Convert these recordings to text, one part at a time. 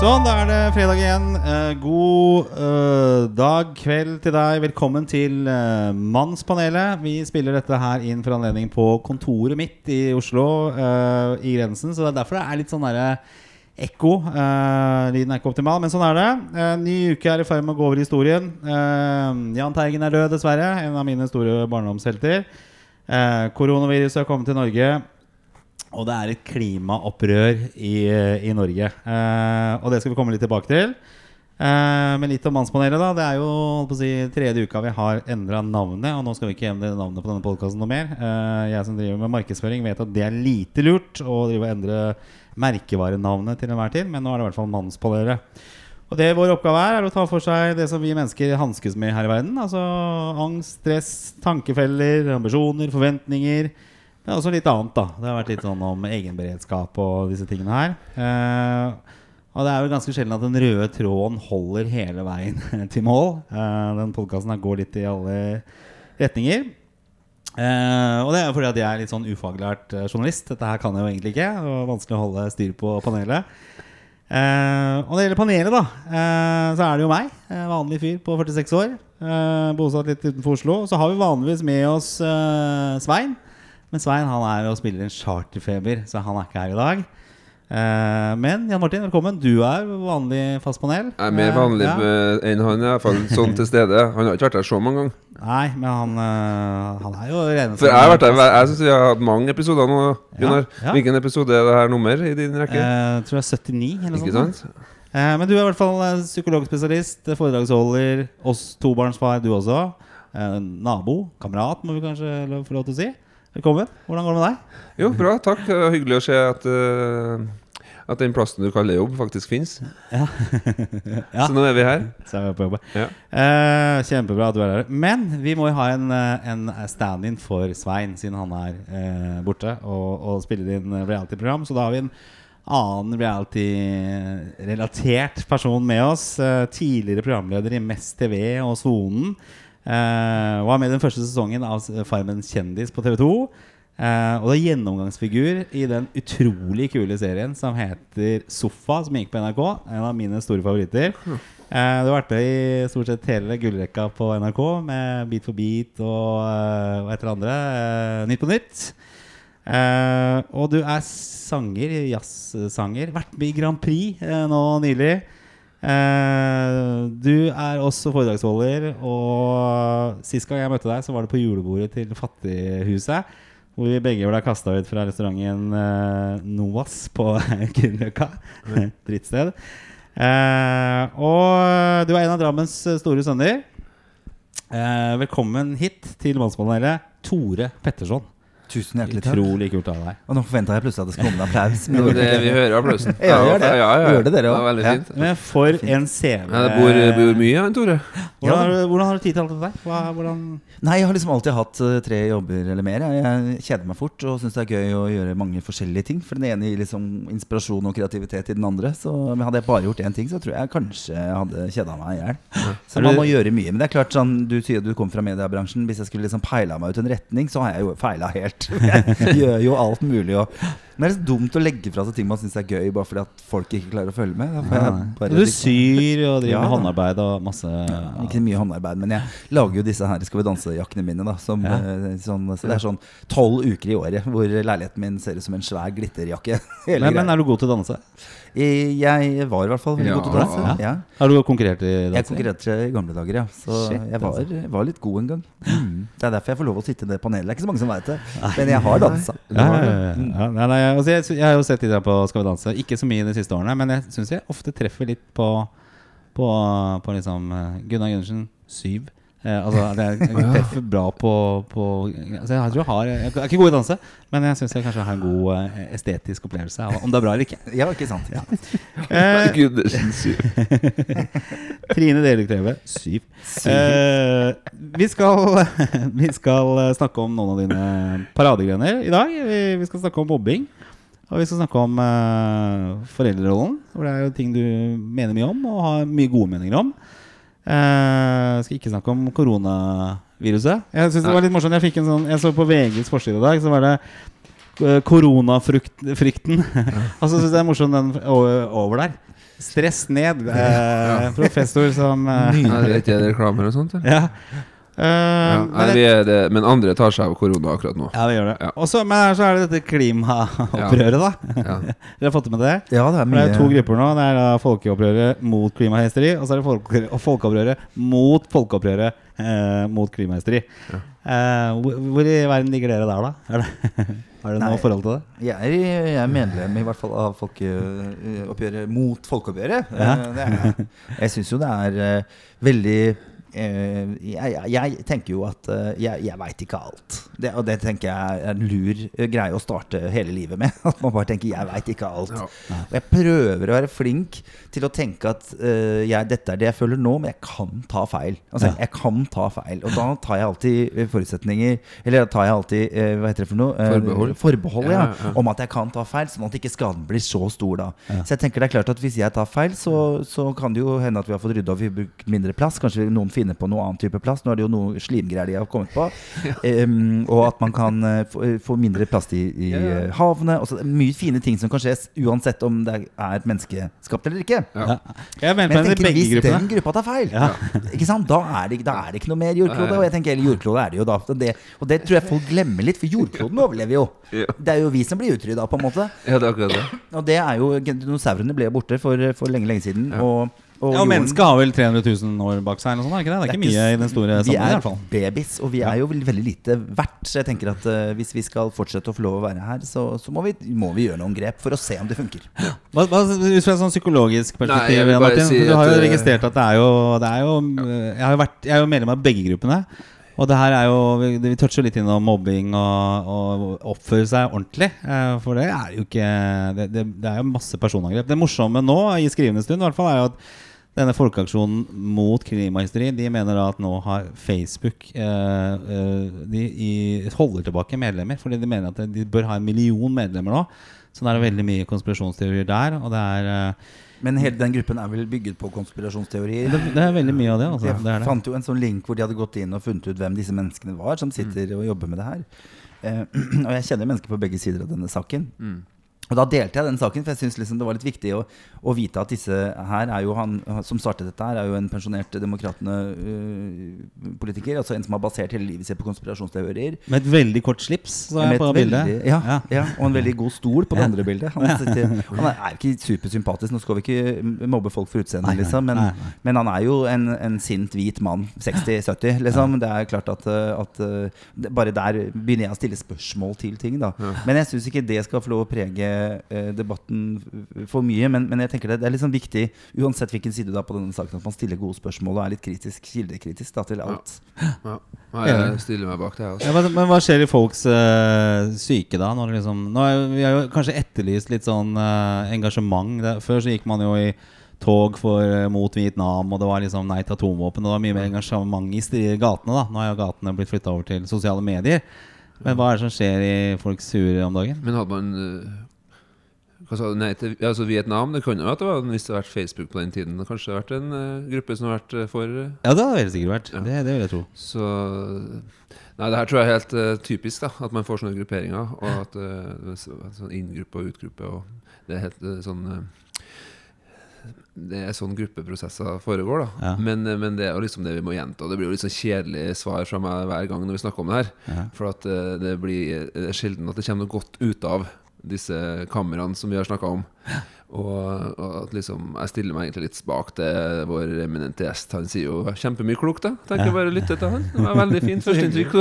Sånn, da er det fredag igjen. Eh, god eh, dag, kveld til deg. Velkommen til eh, Mannspanelet. Vi spiller dette her inn for anledning på kontoret mitt i Oslo, eh, i Grensen. Så det er derfor det er litt sånn derre ekko. Eh, lyden er ikke optimal, men sånn er det. Eh, ny uke er i ferd med å gå over i historien. Jahn Teigen er død, dessverre. En av mine store barndomshelter. Koronaviruset har kommet til Norge. Og det er et klimaopprør i, i Norge. Eh, og det skal vi komme litt tilbake til. Eh, men litt om Mannspanelet. da Det er jo si, tredje uka vi har endra navnet. Og nå skal vi ikke endre navnet på denne podkasten noe mer. Eh, jeg som driver med markedsføring, vet at det er lite lurt å drive og endre merkevarenavnet til enhver tid. Men nå er det i hvert fall Mannspanelet. Og det vår oppgave er, er å ta for seg det som vi mennesker hanskes med her i verden. Altså angst, stress, tankefeller, ambisjoner, forventninger. Det er også litt annet, da. Det har vært litt sånn om egenberedskap og disse tingene her. Eh, og det er jo ganske sjelden at den røde tråden holder hele veien til mål. Eh, den podkasten går litt i alle retninger. Eh, og det er jo fordi at jeg er litt sånn ufaglært eh, journalist. Dette her kan jeg jo egentlig ikke. Var vanskelig å holde styr på panelet. Eh, og når det gjelder panelet, da, eh, så er det jo meg. vanlig fyr på 46 år. Bosatt litt utenfor Oslo. Så har vi vanligvis med oss Svein. Men Svein han er og spiller en charterfeber, så han er ikke her i dag. Uh, men Jan Martin, velkommen. Du er vanlig fast panel. Jeg er mer vanlig vanlig ja. enn han, i hvert fall sånn til stede. Han har ikke vært der så mange ganger. Nei, men han, uh, han er jo rene For jeg har vært der Jeg syns vi har hatt mange episoder nå. Gunnar, ja. hvilken episode er det her nummer i din rekke? Uh, tror jeg 79 eller noe sånt. sant? Eh, men du er i hvert fall eh, psykologspesialist, eh, foredragsholder, oss tobarnsfar, du også. Eh, nabo, kamerat, må vi kanskje få lov til å si. Velkommen. Hvordan går det med deg? Jo, bra. Takk. Hyggelig å se at uh, At den plassen du kaller jobb, faktisk fins. Ja. Ja. Så nå er vi her. Så er vi på jobb. Ja. Uh, kjempebra at du er her. Men vi må jo ha en, eh, en stand-in for Svein, siden han er uh, borte og, og spiller inn reality-program. Så da har vi en annen reality-relatert person med oss. Tidligere programleder i Mest TV og Sonen. Eh, var med i den første sesongen av Farmen kjendis på TV 2. Uh, og det er gjennomgangsfigur i den utrolig kule serien som heter Sofa, som gikk på NRK. En av mine store favoritter. Uh, du har vært med i stort sett hele gullrekka på NRK med Beat for beat og uh, hva heter det andre? Eh, nytt på nytt. Eh, og du er sanger, jazzsanger. Vært med i Grand Prix eh, nå nylig. Du er også foredragsholder, og sist gang jeg møtte deg, så var det på julebordet til Fattighuset. Hvor vi begge ble kasta ut fra restauranten eh, Noas på Grünerløkka. Drittsted. Eh, og du er en av Drammens store sønner. Eh, velkommen hit til Mannspanelet, Tore Petterson. Tusen hjertelig takk. Utrolig kult av deg. Og nå forventa jeg plutselig at det skulle komme en applaus. Men det vi hører applausen. Ja, gjør det. Ja, ja, ja. Det dere òg. veldig fint. Men for en CV. Ja, det bor, bor mye, han Tore. Hvordan, har du, hvordan har du tid til alt dette? Hva, hvordan Nei, jeg har liksom alltid hatt eh, tre jobber eller mer. Jeg, jeg kjeder meg fort og syns det er gøy å gjøre mange forskjellige ting. For den ene gir liksom inspirasjon og kreativitet i den andre. Så men hadde jeg bare gjort én ting, så tror jeg kanskje jeg hadde kjeda meg i hjel. Så man må gjøre mye. Men det er klart sånn, du sier du kommer fra mediebransjen. Hvis jeg skulle liksom peila meg ut en retning, så har jeg jo feila helt. Jeg gjør jo alt mulig. Og, men det er så dumt å legge fra seg ting man syns er gøy, bare fordi at folk ikke klarer å følge med. Bare Du syr og driver Ja. med håndarbeid og masse Ikke mye håndarbeid, men jeg lager jo disse her Skal vi danse-jakkene mine. da som, Ja. eh, sånn, Så Det er sånn tolv uker i året hvor leiligheten min ser ut som en svær glitterjakke. Men, men er du god til å danse? I- Jeg var i hvert fall veldig Ja. god til å danse. Ja. Ja. Har du konkurrert i Jeg dansing? konkurrerte i gamle dager, ja. Så Shit, jeg var, altså. var litt god en gang. Mm. Det er derfor jeg får lov å sitte i det panelet. Det er ikke så mange som veit det, men jeg har dansa. Jeg, altså, jeg, jeg har jo sett litt på Skal vi danse. Ikke så mye de siste årene, men jeg syns jeg ofte treffer litt på På, på liksom eh, Gunnar Gundersen, syv. Eh, altså, det, jeg treffer bra på, på altså, jeg, jeg, har, jeg er ikke god i å danse, men jeg syns jeg kanskje har en god eh, estetisk opplevelse av om det er bra eller ikke. Ja, ikke sant? Eh, Gundersen syv. Trine Delik syv. Eh, vi, skal, vi skal snakke om noen av dine paradegrener i dag. Vi, vi skal snakke om mobbing. Og vi skal snakke om eh, foreldrerollen. For det er jo ting du mener mye om, og har mye gode meninger om. Eh, skal ikke snakke om koronaviruset. Jeg synes det var litt morsomt Jeg, fikk en sånn, jeg så på VGs forside i dag, så var det eh, koronafrykten. og så syns jeg det er morsomt den over der. Stress ned. Eh, professor som eh, Er det ikke reklame eller sånt? Ja. Eh, Ja, men det- er det, men andre tar seg av korona akkurat nå. ja, det gjør det. Ja. Og så- men så er det dette klimaopprøret, da. Ja. Dere har fått med det? Ja, det er For mye det er to grupper nå. Det er da folkeopprøret mot klimahysteri, og så er det folke, folkeopprøret mot folkeopprøret eh, mot klimahysteri. Eh, hvor, hvor i verden ligger dere der, da? Er det, dere Nei. noe forhold til det? Jeg er, jeg er medlem i hvert fall av folkeoppgjøret mot folkeoppgjøret. Ja. Eh, det er jeg. Jeg syns jo det er eh, veldig eh, jeg, jeg, jeg tenker jo at eh, jeg, jeg veit ikke alt. Det, og det tenker jeg er en lur eh, greie å starte hele livet med. At man bare tenker 'jeg veit ikke alt'. Ja. Og jeg prøver å være flink til å tenke at uh, jeg, dette er det jeg føler nå, men jeg kan ta feil. Altså, Ja. Jeg kan ta feil. Og da tar jeg alltid eh, forutsetninger Eller da tar jeg alltid uh, Hva heter det for noe? Uh, Forbehold. Forbehold, ja, Ja, ja. Om at jeg kan ta feil, sånn at ikke skaden blir så stor da. Så jeg tenker det er klart at hvis jeg tar feil, så, så kan det jo hende at vi har fått rydda og vi har brukt mindre plass. Kanskje noen finner på noe annen type plass. Nå er det jo noe slimgreier de har kommet på. Um, og at man kan eh, få, få mindre plass i, i Ja, ja. eh, havene. Og så det mye fine ting som kan skje, uansett om det er menneskeskapt eller ikke. Ja. Jeg mener Men jeg tenker hvis gruppene. den gruppa tar feil, Ja. ikke sant? Da, er det, da er det ikke noe mer jordklode. Og jeg tenker eller jordklode er det jo da. Det, og det tror jeg folk glemmer litt, for jordkloden overlever jo. Det er jo vi som blir utrydda, på en måte. ja, det er akkurat det. Og det er jo Dinosaurene ble borte for, for lenge, lenge siden. Ja. Og, og Ja, og Mennesket har vel 300 000 år bak seg, eller sånt, er det ikke det? Det er ikke mye i den store Vi sammenhengen, i er hvert fall. babys, og vi er jo veldig, lite verdt. Så jeg tenker at uh, hvis vi skal fortsette å få lov å være her, så, så må, vi, må vi gjøre noen grep for å se om det funker. Hva, hva, hvis fra et sånn psykologisk perspektiv, Nei, Martin. si du har jo eh, registrert at det er jo, det er jo jeg, har jo vært, jeg er jo medlem av begge gruppene. Og det her er jo Vi, vi toucher litt innom mobbing og, og oppføre seg ordentlig. eh, For det er jo ikke Det, det, det er jo masse personangrep. Det morsomme nå, i skrivende stund, i hvert fall, er jo at denne folkeaksjonen mot klimahysteri De mener da at nå har Facebook eh, eh, De i, holder tilbake medlemmer. Fordi de mener at de bør ha en million medlemmer nå. Så det er det veldig mye konspirasjonsteorier der. Og det er, eh, Men hele den gruppen er vel bygget på konspirasjonsteorier. det, det er veldig mye av det. Altså. Jeg det, er det. fant jo en sånn link hvor de hadde gått inn og funnet ut hvem disse menneskene var, som sitter og jobber med det her. Eh, og jeg kjenner mennesker på begge sider av denne saken. Og da delte jeg den saken, for jeg syns liksom det var litt viktig å, å vite at disse her er jo han som startet dette her, er jo en pensjonert Demokratene-politiker. altså en som har basert hele livet sitt på konspirasjonsteorier. Med et veldig kort slips, så jeg på bildet. veldig- Ja, Ja. ja, og en veldig god stol på det andre bildet. Han, sitter, han er ikke supersympatisk, nå skal vi ikke mobbe folk for utseendet, liksom, men, men han er jo en, en sint hvit mann, 60-70, liksom. Det er klart at, uh, at uh, bare der begynner jeg å stille spørsmål til ting, da. Men jeg syns ikke det skal få lov å prege uh, debatten for mye. Men, men jeg tenker det, det er liksom viktig, uansett hvilken side du er på denne saken, at man stiller gode spørsmål og er litt kritisk, kildekritisk da, til alt. Ja. Nei, jeg stiller meg bak det, jeg Ja, men, men hva skjer i folks eh, syke da? Når liksom, nå er, vi har jo kanskje etterlyst litt sånn eh, engasjement. Der. før så gikk man jo i tog for, eh, mot Vietnam, og det var liksom nei til atomvåpen. Og det var mye mer engasjement i gatene. da Nå er jo gatene blitt flytta over til sosiale medier. Men hva er det som skjer i folks huer om dagen? Men hadde man eh, hva sa du, nei til altså Vietnam? Det kan jo at det var hvis det hadde vært Facebook på den tiden. Det kanskje hadde vært en uh, gruppe som har vært uh, for uh, Ja, det hadde det helt sikkert vært. Ja. Det, det vil jeg tro. Så Nei, det her tror jeg er helt typisk, da. At man får sånne grupperinger. Og at det så- sånn inngruppe og utgruppe og Det er helt sånn det er sånn gruppeprosesser foregår, da. Ja. Men, men det er jo liksom det vi må gjenta. Det blir jo litt sånn kjedelig svar fra meg hver gang når vi snakker om det her. Ja. For at det blir det er sjelden at det kommer noe godt ut av disse kameraene som vi har snakka om. Og, og at liksom jeg stiller meg egentlig litt bak det vår eminente gjest. Han sier jo kjempemye klokt, da. Tenker Ja. bare å lytte til han. Det var veldig fint førsteinntrykk.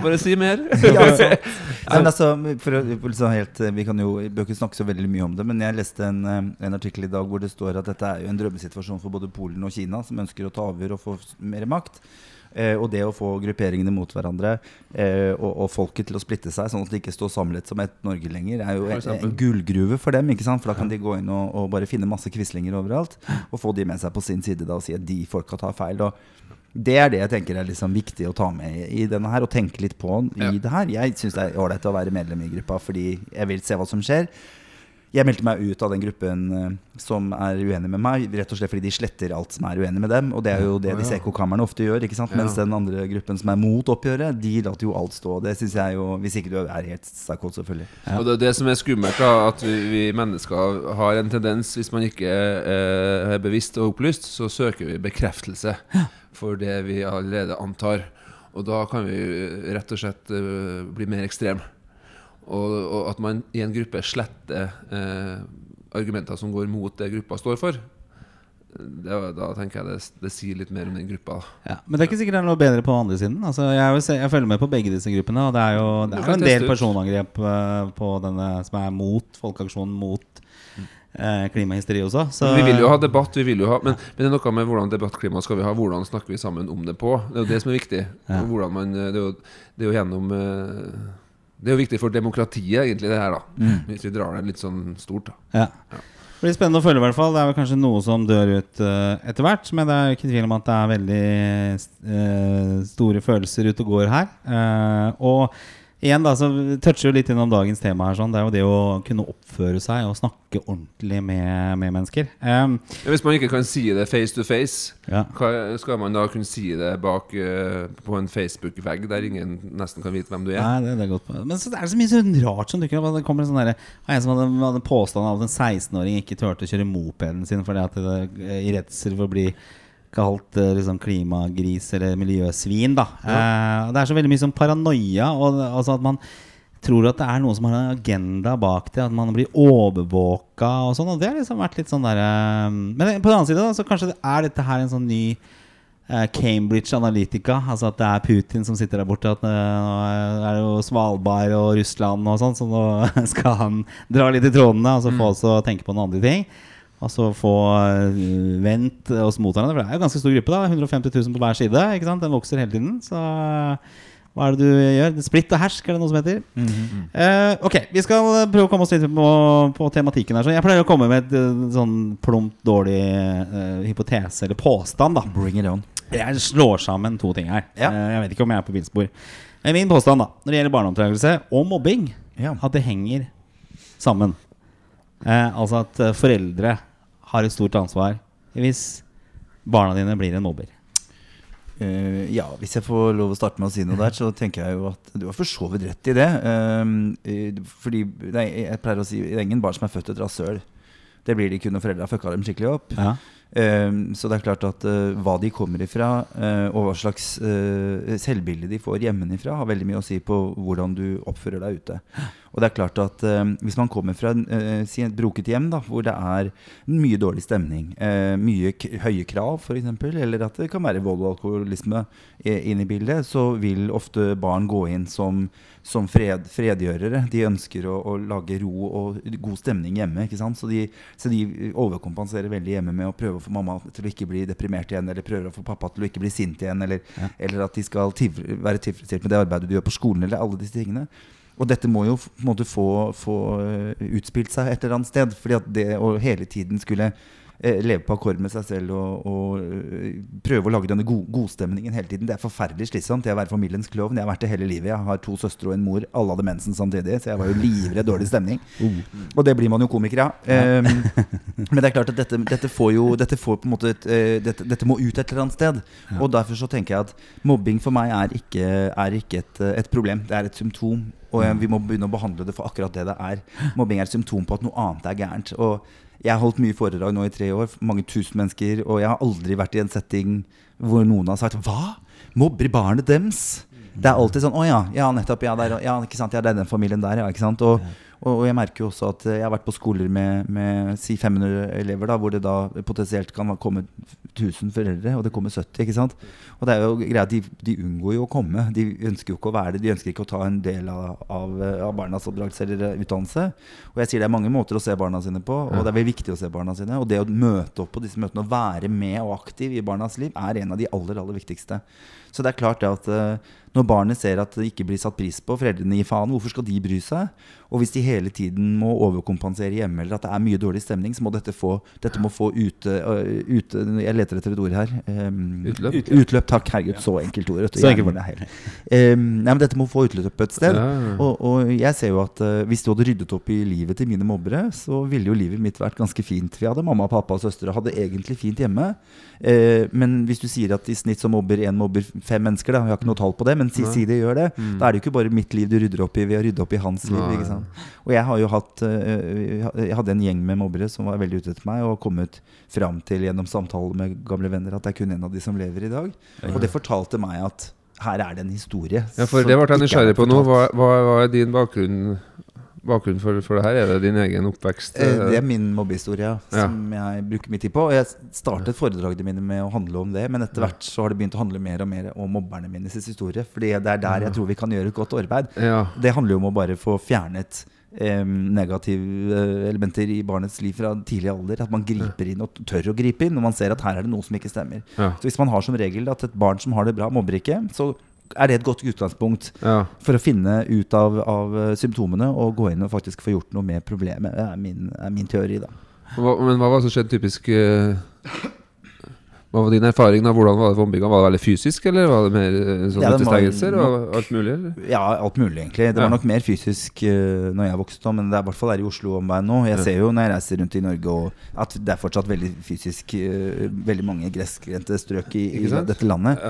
Bare si mer. Ja, altså. Men altså, for liksom helt, vi kan jo bør ikke snakke så veldig mye om det, men jeg leste en, eh, en artikkel i dag hvor det står at dette er jo en drømmesituasjon for både Polen og Kina, som ønsker å ta over og få mer makt. Eh, og det å få grupperingene mot hverandre eh, og, og folket til å splitte seg, sånn at de ikke står samlet som et Norge lenger, er jo en, en gullgruve for dem. ikke sant? For da kan de gå inn og, og bare finne masse quislinger overalt og få de med seg på sin side da og si at de folka tar feil. Og det er det jeg tenker er liksom viktig å ta med i, i denne her, og tenke litt på i Ja. det her. Jeg syns det er ålreit å være medlem i gruppa fordi jeg vil se hva som skjer. Jeg meldte meg ut av den gruppen eh, som er uenig med meg, rett og slett fordi de sletter alt som er uenig med dem. Og det er jo det disse ekkokamrene ofte gjør. ikke sant? Mens den andre gruppen som er mot oppgjøret, de lar jo alt stå. Det syns jeg jo Hvis ikke du er helt psykot, selvfølgelig. Ja. Og det det som er skummelt, da, at vi, vi mennesker har en tendens, hvis man ikke eh, er bevisst og opplyst, så søker vi bekreftelse for det vi allerede antar. Og da kan vi rett og slett eh, bli mer ekstrem. Og, og at man i en gruppe sletter eh, argumenter som går mot det gruppa står for. Det, da tenker jeg det, det sier litt mer om den gruppa. Ja, men det er ikke sikkert det er noe bedre på andre siden. Altså, jeg, se, jeg følger med på begge disse gruppene, og det er jo, det er en del personangrep eh, på denne som er mot Folkeaksjonen mot eh, klimahysteri også. Så, vi vil jo ha debatt, vi vil jo ha men, men det er noe med hvordan debattklima skal vi ha. Hvordan snakker vi sammen om det på? Det er jo det som er viktig. Ja. Man, det, er jo, det er jo gjennom eh, Det er jo viktig for demokratiet, egentlig, det her. da Hvis vi drar det litt sånn stort. da Ja. Det blir spennende å følge. i hvert fall Det er vel kanskje noe som dør ut uh, etter hvert. Men det er ikke tvil om at det er veldig uh, store følelser ute og går her. Uh, og igjen da så toucher jo litt innom dagens tema her. Sånn. Det er jo det å kunne oppføre seg og snakke ordentlig med, med mennesker. Um, Hvis man ikke kan si det face to face, ja. skal man da kunne si det bak uh, på en Facebook-vegg der ingen nesten kan vite hvem du er? Nei, det, det er godt Men så er det så mye sånn rart som dukker opp. Det kommer en sånn En som hadde, hadde påstand av at en 16-åring ikke turte å kjøre mopeden sin fordi at det, i redsel for å bli kalt eh, liksom klimagris eller miljøsvin. Da. Eh, det er så veldig mye sånn paranoia. Og, altså at man tror at det er noen som har en agenda bak det. At man blir overvåka og sånn. Og det har liksom vært litt sånn derre eh, Men på den annen side da, så kanskje det er dette her en sånn ny eh, Cambridge Analytica. Altså at det er Putin som sitter der borte. At eh, nå er det jo Svalbard og Russland og sånn, så nå skal han dra litt i trådene og så få oss å tenke på noen andre ting. Og så få eh, vendt oss mot hverandre. For det er jo ganske stor gruppe. da 150 000 på hver side. Ikke sant? Den vokser hele tiden. Så eh, hva er det du gjør? Splitt og hersk, er det noe som heter. Eh, ok, vi skal prøve å komme oss litt på, på tematikken her. Så jeg pleier å komme med et sånn plumpt dårlig uh, hypotese eller påstand. da Bring it on. Jeg slår sammen to ting her. Ja. Uh, Jeg vet ikke om jeg er på villspor. Min påstand da når det gjelder barneoppdragelse og mobbing, Ja. at det henger sammen. Eh, altså at foreldre har et stort ansvar hvis barna dine blir en mobber. Uh, ja, hvis jeg får lov å starte med å si noe der, så tenker jeg jo at du har for så vidt rett i det. Eh, fordi nei, jeg pleier å si det er ingen barn som er født et rasshøl. Det blir de kun når foreldra fucka dem skikkelig opp. Ja. Um, så det er klart at eh, hva de kommer ifra, og hva slags selvbilde de får hjemmefra, har veldig mye å si på hvordan du oppfører deg ute. Og det er klart at eh, hvis man kommer fra si et broket hjem da, hvor det er mye dårlig stemning, eh, mye høye krav f.eks., eller at det kan være vold og alkoholisme inne inn i bildet, så vil ofte barn gå inn som, som fred, fredgjørere. De ønsker å, å lage ro og god stemning hjemme. ikke sant? Så de, så de overkompenserer veldig hjemme med å prøve å få mamma til å ikke bli deprimert igjen, eller prøver å få pappa til å ikke bli sint igjen, eller, Ja. eller at de skal tivre, være tilfredsstilt med det arbeidet du gjør på skolen, eller alle disse tingene. Og dette må jo på få, få eh, utspilt seg et eller annet sted. fordi at det å hele tiden skulle leve på akkord med seg selv og, og eh, prøve å lage denne go godstemningen hele tiden, det er forferdelig slitsomt. Å være familiens klovn. Jeg har vært det hele livet. Jeg har to søstre og en mor. Alle hadde mensen samtidig, så jeg var jo livredd dårlig stemning. Og det blir man jo komiker av. Um, men det er klart at dette, dette får jo Dette får på en måte et, eh, dette, dette må ut et eller annet sted. Og derfor så tenker jeg at mobbing for meg er ikke, er ikke et, eh, et problem. Det er et symptom. Og eh, vi må begynne å behandle det for akkurat det det er. Mobbing er et symptom på at noe annet er gærent. Og jeg har holdt mye foredrag nå i tre år, mange tusen mennesker, og jeg har aldri vært i en setting hvor noen har sagt Hva? Mobber barnet dems?' Det er alltid sånn Å ja, ja, nettopp. Ja, der, ja, ikke sant? ja, det er den familien der, ja. Ikke sant? Og, og, og jeg merker jo også at eh, jeg har vært på skoler med, med si 500 elever, da, hvor det da potensielt kan komme 1000 foreldre, og det kommer 70. ikke sant? Og det er jo greia, de, de unngår jo å komme. De ønsker jo ikke å være det. De ønsker ikke å ta en del av, av, av barnas oppdragelse eller eh, utdannelse. Og jeg sier det er mange måter å se barna sine på, og det er veldig viktig å se barna sine. Og det å møte opp på disse møtene og være med og aktiv i barnas liv er en av de aller, aller viktigste. Så det er klart det at eh, når barnet ser at det ikke blir satt pris på, foreldrene gir faen, hvorfor skal de bry seg? Og hvis de hele tiden må overkompensere hjemme, eller at det er mye dårlig stemning, så må dette få, dette må få ute, øh, ute Jeg leter etter et ord her. Um, Utløp? Utløp, takk. Herregud, så enkelt ord. vet du. Så enkelt er helt- Um, nei, men dette må få utløp et sted. Ja. Og, og jeg ser jo at uh, hvis du hadde ryddet opp i livet til mine mobbere, så ville jo livet mitt vært ganske fint. Vi hadde mamma, pappa og søstre og hadde egentlig fint hjemme. Uh, men hvis du sier at i snitt så mobber én mobber fem mennesker, da, vi har ikke noe tall på det, men si, si det gjør det, Mm. da er det jo ikke bare mitt liv du rydder opp i ved å rydde opp i hans liv. Ikke sant? Og jeg har jo hatt eh, Jeg hadde en gjeng med mobbere som var veldig ute etter meg, og kommet fram til gjennom samtaler med gamle venner at det er kun en av de som lever i dag. Og det fortalte meg at her er det en historie. Ja, for det ble jeg er nysgjerrig på nå. Hva, hva, hva er din bakgrunn, bakgrunn for, for det her? Er det din egen oppvekst? Eh, Det er min mobbehistorie Ja. som jeg bruker mye tid på. Og jeg startet foredragene mine med å handle om det, men etter hvert så har det begynt å handle mer og mer om mobberne mine sin historie. Fordi det er der jeg tror vi kan gjøre et godt arbeid. Ja. Det handler jo om å bare få fjernet eh, negative eh, elementer i barnets liv fra tidlig alder. At man griper inn og tør å gripe inn når man ser at her er det noe som ikke stemmer. Ja. Så hvis man har som regel at et barn som har det bra, mobber ikke, så er det et godt utgangspunkt ja. for å finne ut av, av eh, symptomene og gå inn og faktisk få gjort noe med problemet. Det er min, er min teori, da. Hva, men hva var det som skjedde typisk eh, Hva var din erfaring? da? Hvordan var det for mobbinga? Var det veldig fysisk, eller var det mer eh, sånn Ja, nok- og alt mulig? Eller? Ja, alt mulig, egentlig. Det var Ja. nok mer fysisk uh, når jeg vokste opp, men det er i hvert fall her i Oslo om meg nå. Jeg Ja. ser jo når jeg reiser rundt i Norge at det er fortsatt veldig fysisk uh, Veldig mange gressgrendte strøk i, i dette landet.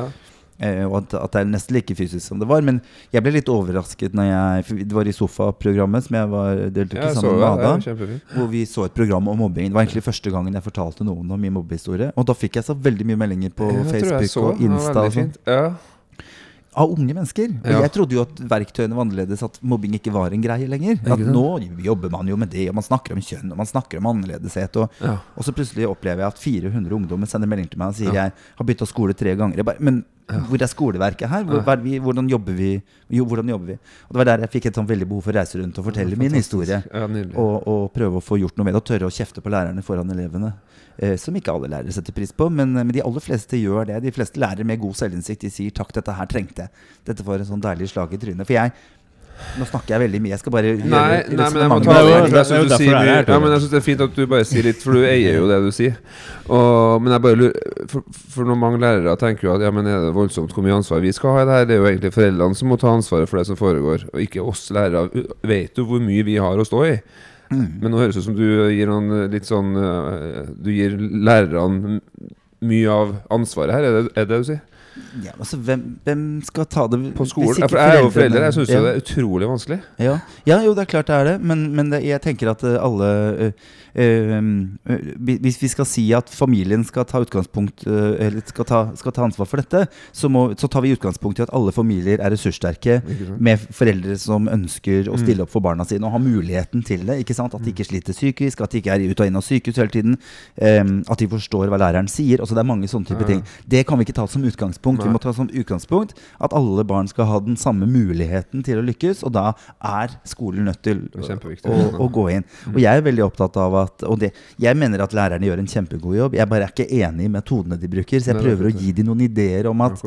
Eh, og at, at det er nesten like fysisk som det var. Men jeg ble litt overrasket når jeg Det var i Sofa-programmet som jeg var deltok i sammen med Ada. Hvor vi så et program om mobbing. Det var egentlig første gangen jeg fortalte noen om min mobbehistorie. Og da fikk jeg så veldig mye meldinger på jeg Facebook så og Insta. Og sånt. Ja. av unge mennesker. Og Ja. jeg trodde jo at verktøyene var annerledes, at mobbing ikke var en greie lenger. At nå jobber man jo med det, og man snakker om kjønn, og man snakker om annerledeshet. Og, Ja. og så plutselig opplever jeg at 400 ungdommer sender melding til meg og sier Ja. jeg har bytta skole tre ganger. Bare, men. Hvor er skoleverket her? Hvor, Ja. vi, hvordan, jobber vi? Jo, hvordan jobber vi? Og det var der jeg fikk et sånn veldig behov for å reise rundt og fortelle min historie. Ja. Og, og prøve å få gjort noe med det, og tørre å kjefte på lærerne foran elevene. Eh, som ikke alle lærere setter pris på, men, men de aller fleste gjør det. De fleste lærere med god selvinnsikt De sier 'takk, dette her trengte jeg'. Dette var en sånn deilig slag i trynet. For jeg Nå snakker jeg veldig mye. Jeg skal bare Nei, nei, men jeg må ta er for Jeg synes det ja, det er fint at du bare sier litt, for du eier jo det du sier. Og, men jeg bare lurer For, for når mange lærere tenker jo at ja, men er det voldsomt hvor mye ansvar vi skal ha i det her, det er jo egentlig foreldrene som må ta ansvaret for det som foregår, og ikke oss lærere. Vet du hvor mye vi har å stå i? Mm. Men nå høres det ut som du gir noen litt sånn øh, Du gir lærerne mye av ansvaret her, er det er det, det du sier? Ja, altså, hvem, hvem skal ta det På skolen? Ja, for jeg er jo forelder, jeg syns Ja. det er utrolig vanskelig. Ja. ja, jo, det er klart det er det. Men, men det, jeg tenker at eh, alle eh, Hvis vi skal si at familien skal ta utgangspunkt eh, Eller skal ta, skal ta ansvar for dette, så, må, så tar vi utgangspunkt i at alle familier er ressurssterke. Med foreldre som ønsker å Mm. stille opp for barna sine og har muligheten til det. Ikke sant? At de ikke sliter psykisk, at de ikke er ut og inn av sykehus hele tiden. em, at de forstår hva læreren sier. Altså, det er mange sånne type ting. Det kan vi ikke ta som utgangspunkt. Vi må ta som utgangspunkt at alle barn skal ha den samme muligheten til å lykkes, og da er skolen nødt til er å, å gå inn. Og jeg er veldig opptatt av at Og det, jeg mener at lærerne gjør en kjempegod jobb. Jeg bare er ikke enig i metodene de bruker, så jeg Nei, er prøver å gi dem noen ideer om at.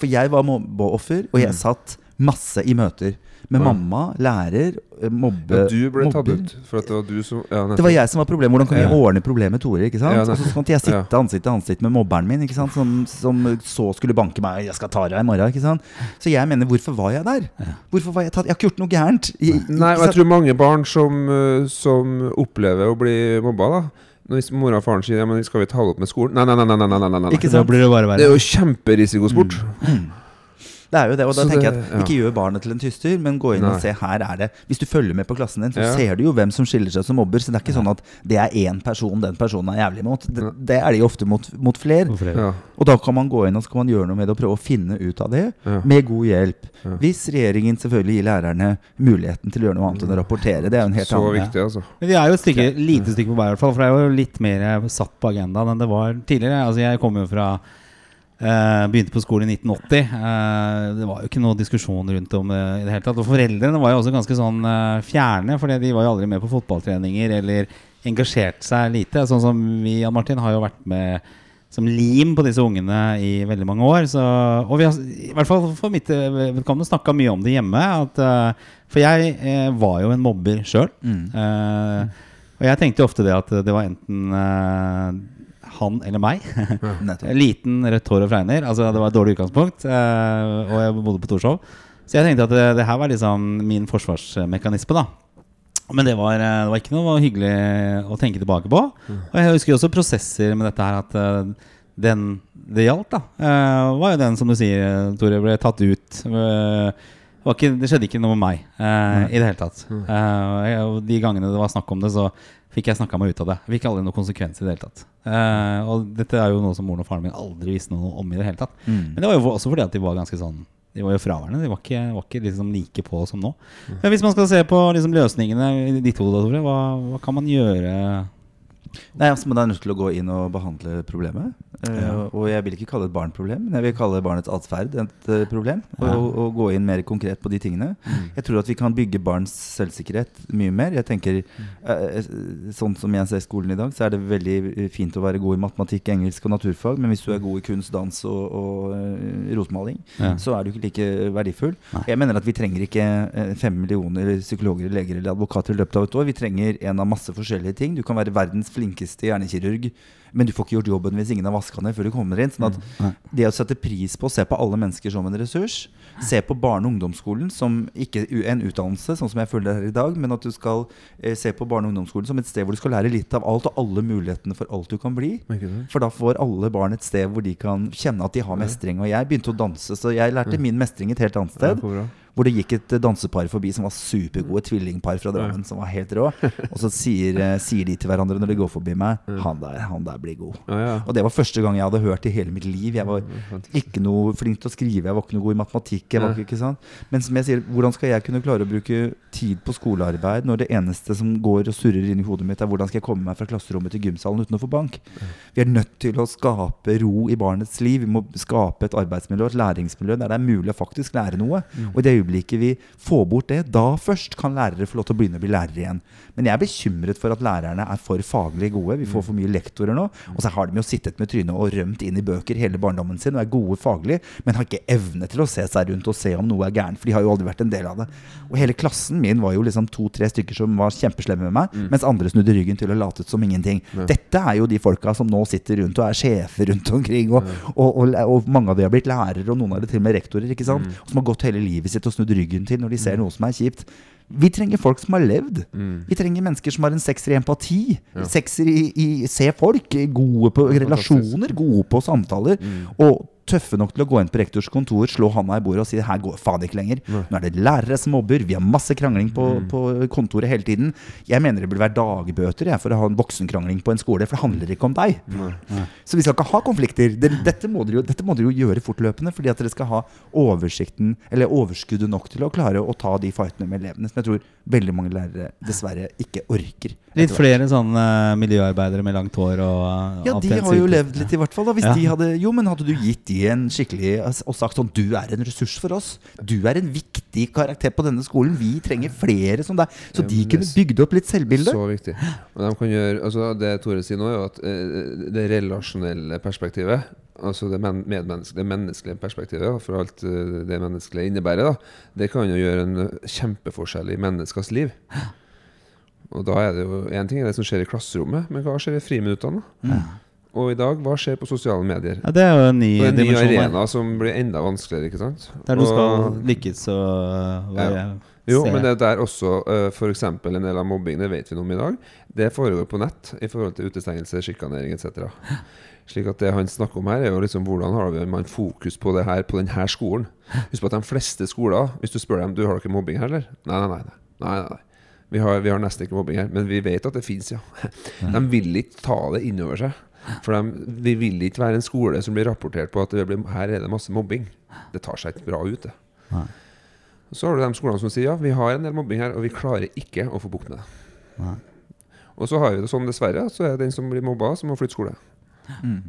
For jeg var mobbeoffer, og jeg Mm. satt masse i møter med Ja. mamma, lærer, eh, mobbe Ja, du ble tatt ut for at det var du som ja, Det var jeg som var problemet. Hvordan kan vi Ja. ordne problemet med Tore? ikke sant? Ja, og så kan jeg sitte ansikt til ansikt med mobberen min, ikke sant? Som, som så skulle banke meg. 'Jeg skal ta deg i morgen'. ikke sant? Så jeg mener, hvorfor var jeg der? Hvorfor var Jeg tatt? Jeg har ikke gjort noe gærent. Ikke Nei, og jeg tror mange barn som, uh, som opplever å bli mobba, da Når mora og faren sier ja, men 'skal vi ta det opp med skolen'? Nei, nei, nei. nei, nei, nei, nei, nei. Ikke Da blir det bare Det er jo kjemperisikosport. Det er jo det, og da Så tenker det- jeg at Ikke gjør barnet til en tyster, men gå inn Nei. og se her er det Hvis du følger med på klassen din, så Ja. ser du jo hvem som skiller seg som mobber. Så det er ikke sånn at det er én person den personen er jævlig mot. Det, det er de ofte mot, mot flere. Ja, Og da kan man gå inn og så kan man gjøre noe med det og prøve å finne ut av det ja. med god hjelp. Ja. Hvis regjeringen selvfølgelig gir lærerne muligheten til å gjøre noe annet enn å rapportere. Det er jo en helt Så annen viktig, altså. Men vi er jo et stykke, lite stykke på vei, i hvert fall. For det er jo litt mer satt på agendaen enn det var tidligere. Altså Jeg kommer jo fra Begynte på skolen i 1980. Eh, det var jo ikke noe diskusjon rundt om det i det hele tatt. Og foreldrene var jo også ganske sånn eh, fjerne, for de var jo aldri med på fotballtreninger eller engasjert seg lite. Sånn som vi, Jan Martin, har jo vært med som lim på disse ungene i veldig mange år. Så, og vi har i hvert fall for mitt eh, vedkommende snakka mye om det hjemme. At, eh, for jeg eh, var jo en mobber sjøl. Mm. Eh, og jeg tenkte jo ofte det at det var enten eh, han eller meg. Liten, rødt hår og fregner. Altså, det var et dårlig utgangspunkt. eh, og jeg bodde på Torshov. Så jeg tenkte at det, det her var liksom min forsvarsmekanisme. da Men det var, eh, det var ikke noe hyggelig å tenke tilbake på. Og jeg husker også prosesser med dette her at eh, den det gjaldt, da, var jo den som du sier, Tore, ble tatt ut. Det, var ikke, det skjedde ikke noe med meg i det hele tatt. Eh, og de gangene det var snakk om det, så fikk jeg snakka meg ut av det. Jeg fikk aldri noen konsekvenser i det hele tatt. Eh, og dette er jo noe som moren og faren min aldri visste noe om i det hele tatt. Mm. Men det var jo også fordi at de var ganske sånn De var jo fraværende. De var ikke, var ikke liksom like på som nå. Men hvis man skal se på liksom løsningene i ditt hode, hva, hva kan man gjøre? Nei, altså, Man er nødt til å gå inn og behandle problemet. Eh, Ja. Og jeg vil ikke kalle det et barnproblem, men jeg vil kalle barnets atferd et uh, problem. Ja. Og, og gå inn mer konkret på de tingene. Jeg tror at vi kan bygge barns selvsikkerhet mye mer. Jeg tenker uh, Sånn som jeg ser skolen i dag, så er det veldig fint å være god i matematikk, engelsk og naturfag, men hvis du er god i kunst, dans og, og rotmaling, Ja. så er du ikke like verdifull. Nei. Jeg mener at vi trenger ikke fem millioner psykologer, leger eller advokater i løpet av et år. Vi trenger en av masse forskjellige ting. Du kan være verdens flinkeste hjernekirurg, men du får ikke gjort jobben hvis ingen har vaska ned før du kommer inn. Sånn at det å sette pris på å se på alle mennesker som en ressurs, se på barne- og ungdomsskolen som ikke en utdannelse, sånn som jeg føler det her i dag, men at du skal eh, se på barne- og ungdomsskolen som et sted hvor du skal lære litt av alt og alle mulighetene for alt du kan bli. For da får alle barn et sted hvor de kan kjenne at de har mestring. Og jeg begynte å danse, så jeg lærte min mestring et helt annet sted. Hvor det gikk et dansepar forbi som var supergode tvillingpar fra Drammen. Som var helt rå. Og så sier, eh, sier de til hverandre når de går forbi meg Han der, han der blir god. Ja, ja. Og det var første gang jeg hadde hørt i hele mitt liv. Jeg var ikke noe flink til å skrive, jeg var ikke noe god i matematikk. Ikke? Men som jeg sier, hvordan skal jeg kunne klare å bruke tid på skolearbeid når det eneste som går og surrer inn i hodet mitt, er hvordan skal jeg komme meg fra klasserommet til gymsalen uten å få bank? Vi er nødt til å skape ro i barnets liv. Vi må skape et arbeidsmiljø, et læringsmiljø der det er mulig å faktisk lære noe. Og det øyeblikket vi får bort det, da først kan lærere få lov til å begynne å bli lærere igjen. Men jeg er bekymret for at lærerne er for faglig gode. Vi får for mye lektorer nå. Og så har de jo sittet med trynet og rømt inn i bøker hele barndommen sin og er gode faglig, men har ikke evne til å se seg rundt og se om noe er gærent, for de har jo aldri vært en del av det. Og hele klassen min var jo liksom to-tre stykker som var kjempeslemme med meg, mens andre snudde ryggen til og latet som ingenting. Dette er jo de folka som nå sitter rundt og er sjefer rundt omkring, og, og, og, og mange av de har blitt lærere, og noen av de til og med rektorer, ikke sant? Og som har gått hele livet sitt og snudd ryggen til når de ser noe som er kjipt. Vi trenger folk som har levd. Vi trenger mennesker som har en sekser i empati. Sekser i, i se folk. Gode på relasjoner, gode på samtaler. Og tøffe nok til å gå inn på rektors kontor, slå handa i bordet og si her går faen ikke lenger. Nå er det lærere som mobber, vi har masse krangling på, på kontoret hele tiden. Jeg mener det burde være dagbøter jeg, for å ha en voksenkrangling på en skole, for det handler ikke om deg. Så vi skal ikke ha konflikter. Dette, må dere jo, dette må dere jo gjøre fortløpende, fordi at dere skal ha oversikten, eller overskuddet nok til å klare å ta de fightene med elevene, som jeg tror veldig mange lærere dessverre ikke orker. Litt flere sånne miljøarbeidere med langt hår og uh, Ja, de har jo levd litt, i hvert fall. da Hvis Ja. de hadde Jo, men hadde du gitt de en skikkelig Og sagt sånn Du er en ressurs for oss. Du er en viktig karakter på denne skolen. Vi trenger flere som deg. Så de kunne bygd opp litt selvbilde. Så viktig. Og de kan gjøre, altså det Tore sier nå, er jo at eh, det relasjonelle perspektivet, altså det men medmenneskelige, menneskelige perspektivet, da, for alt eh, det menneskelige innebærer, da, det kan jo gjøre en eh, kjempeforskjell i menneskers liv. Og da er det jo én ting er det som skjer i klasserommet, men hva skjer i friminuttene? da? Og i dag, hva skjer på sosiale medier? Ja, det er jo en ny Og en ny arena som blir enda vanskeligere, ikke sant? Der du skal lykkes og uh, ja. Jo, men det er der også uh, f.eks. en del av mobbing, det vet vi noe om i dag, det foregår på nett i forhold til utestengelse, sjikanering etc. Slik at det han snakker om her, er jo liksom hvordan har man fokus på det her på denne skolen. Husk på at de fleste skoler, hvis du spør dem du har dere mobbing her, eller? Nei, nei, nei. nei, nei, nei. Vi, har, vi har nesten ikke mobbing her, men vi vet at det fins, ja. De vil ikke ta det innover seg. For de, vi vil ikke være en skole som blir rapportert på at det blir, her er det masse mobbing. Det tar seg ikke bra ut, det. Så har du de skolene som sier ja, vi har en del mobbing her, og vi klarer ikke å få bukt med det. Og så har vi det sånn, dessverre, så er det den som blir mobba, som må flytte skole. Mm.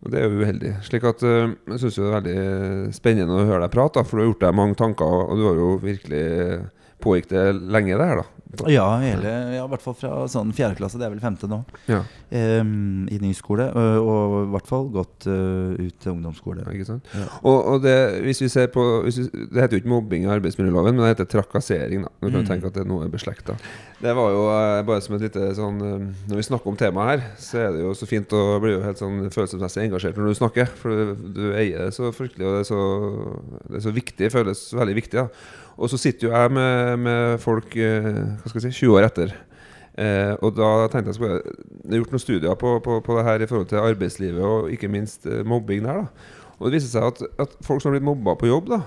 Og det er jo uheldig. Slik at uh, Jeg syns det er veldig spennende å høre deg prate, for du har gjort deg mange tanker, og du har jo virkelig pågikk det lenge, det her, da? Ja, hele, ja, i hvert fall fra sånn fjerde klasse. Det er vel femte nå. Ja, Um, I ny skole. Og, og i hvert fall gått uh, ut til ungdomsskole. ikke sant? Og, og det, hvis vi ser på vi, Det heter jo ikke mobbing i arbeidsmiljøloven, men det heter trakassering. da Du kan Mm. tenke at det er noe beslekta. Det var jo eh, bare som et lite sånn Når vi snakker om temaet her, så er det jo så fint å bli jo helt sånn følelsesmessig engasjert når du snakker. For du, du eier det så fryktelig, og det er så, det er så viktig. Føles veldig viktig. da Og så sitter jo jeg med, med folk eh, hva skal jeg si, 20 år etter. Eh, og da tenkte jeg skulle Det er gjort noen studier på, på, på det her i forhold til arbeidslivet og ikke minst eh, mobbing der. da Og det viser seg at, at folk som har blitt mobba på jobb, da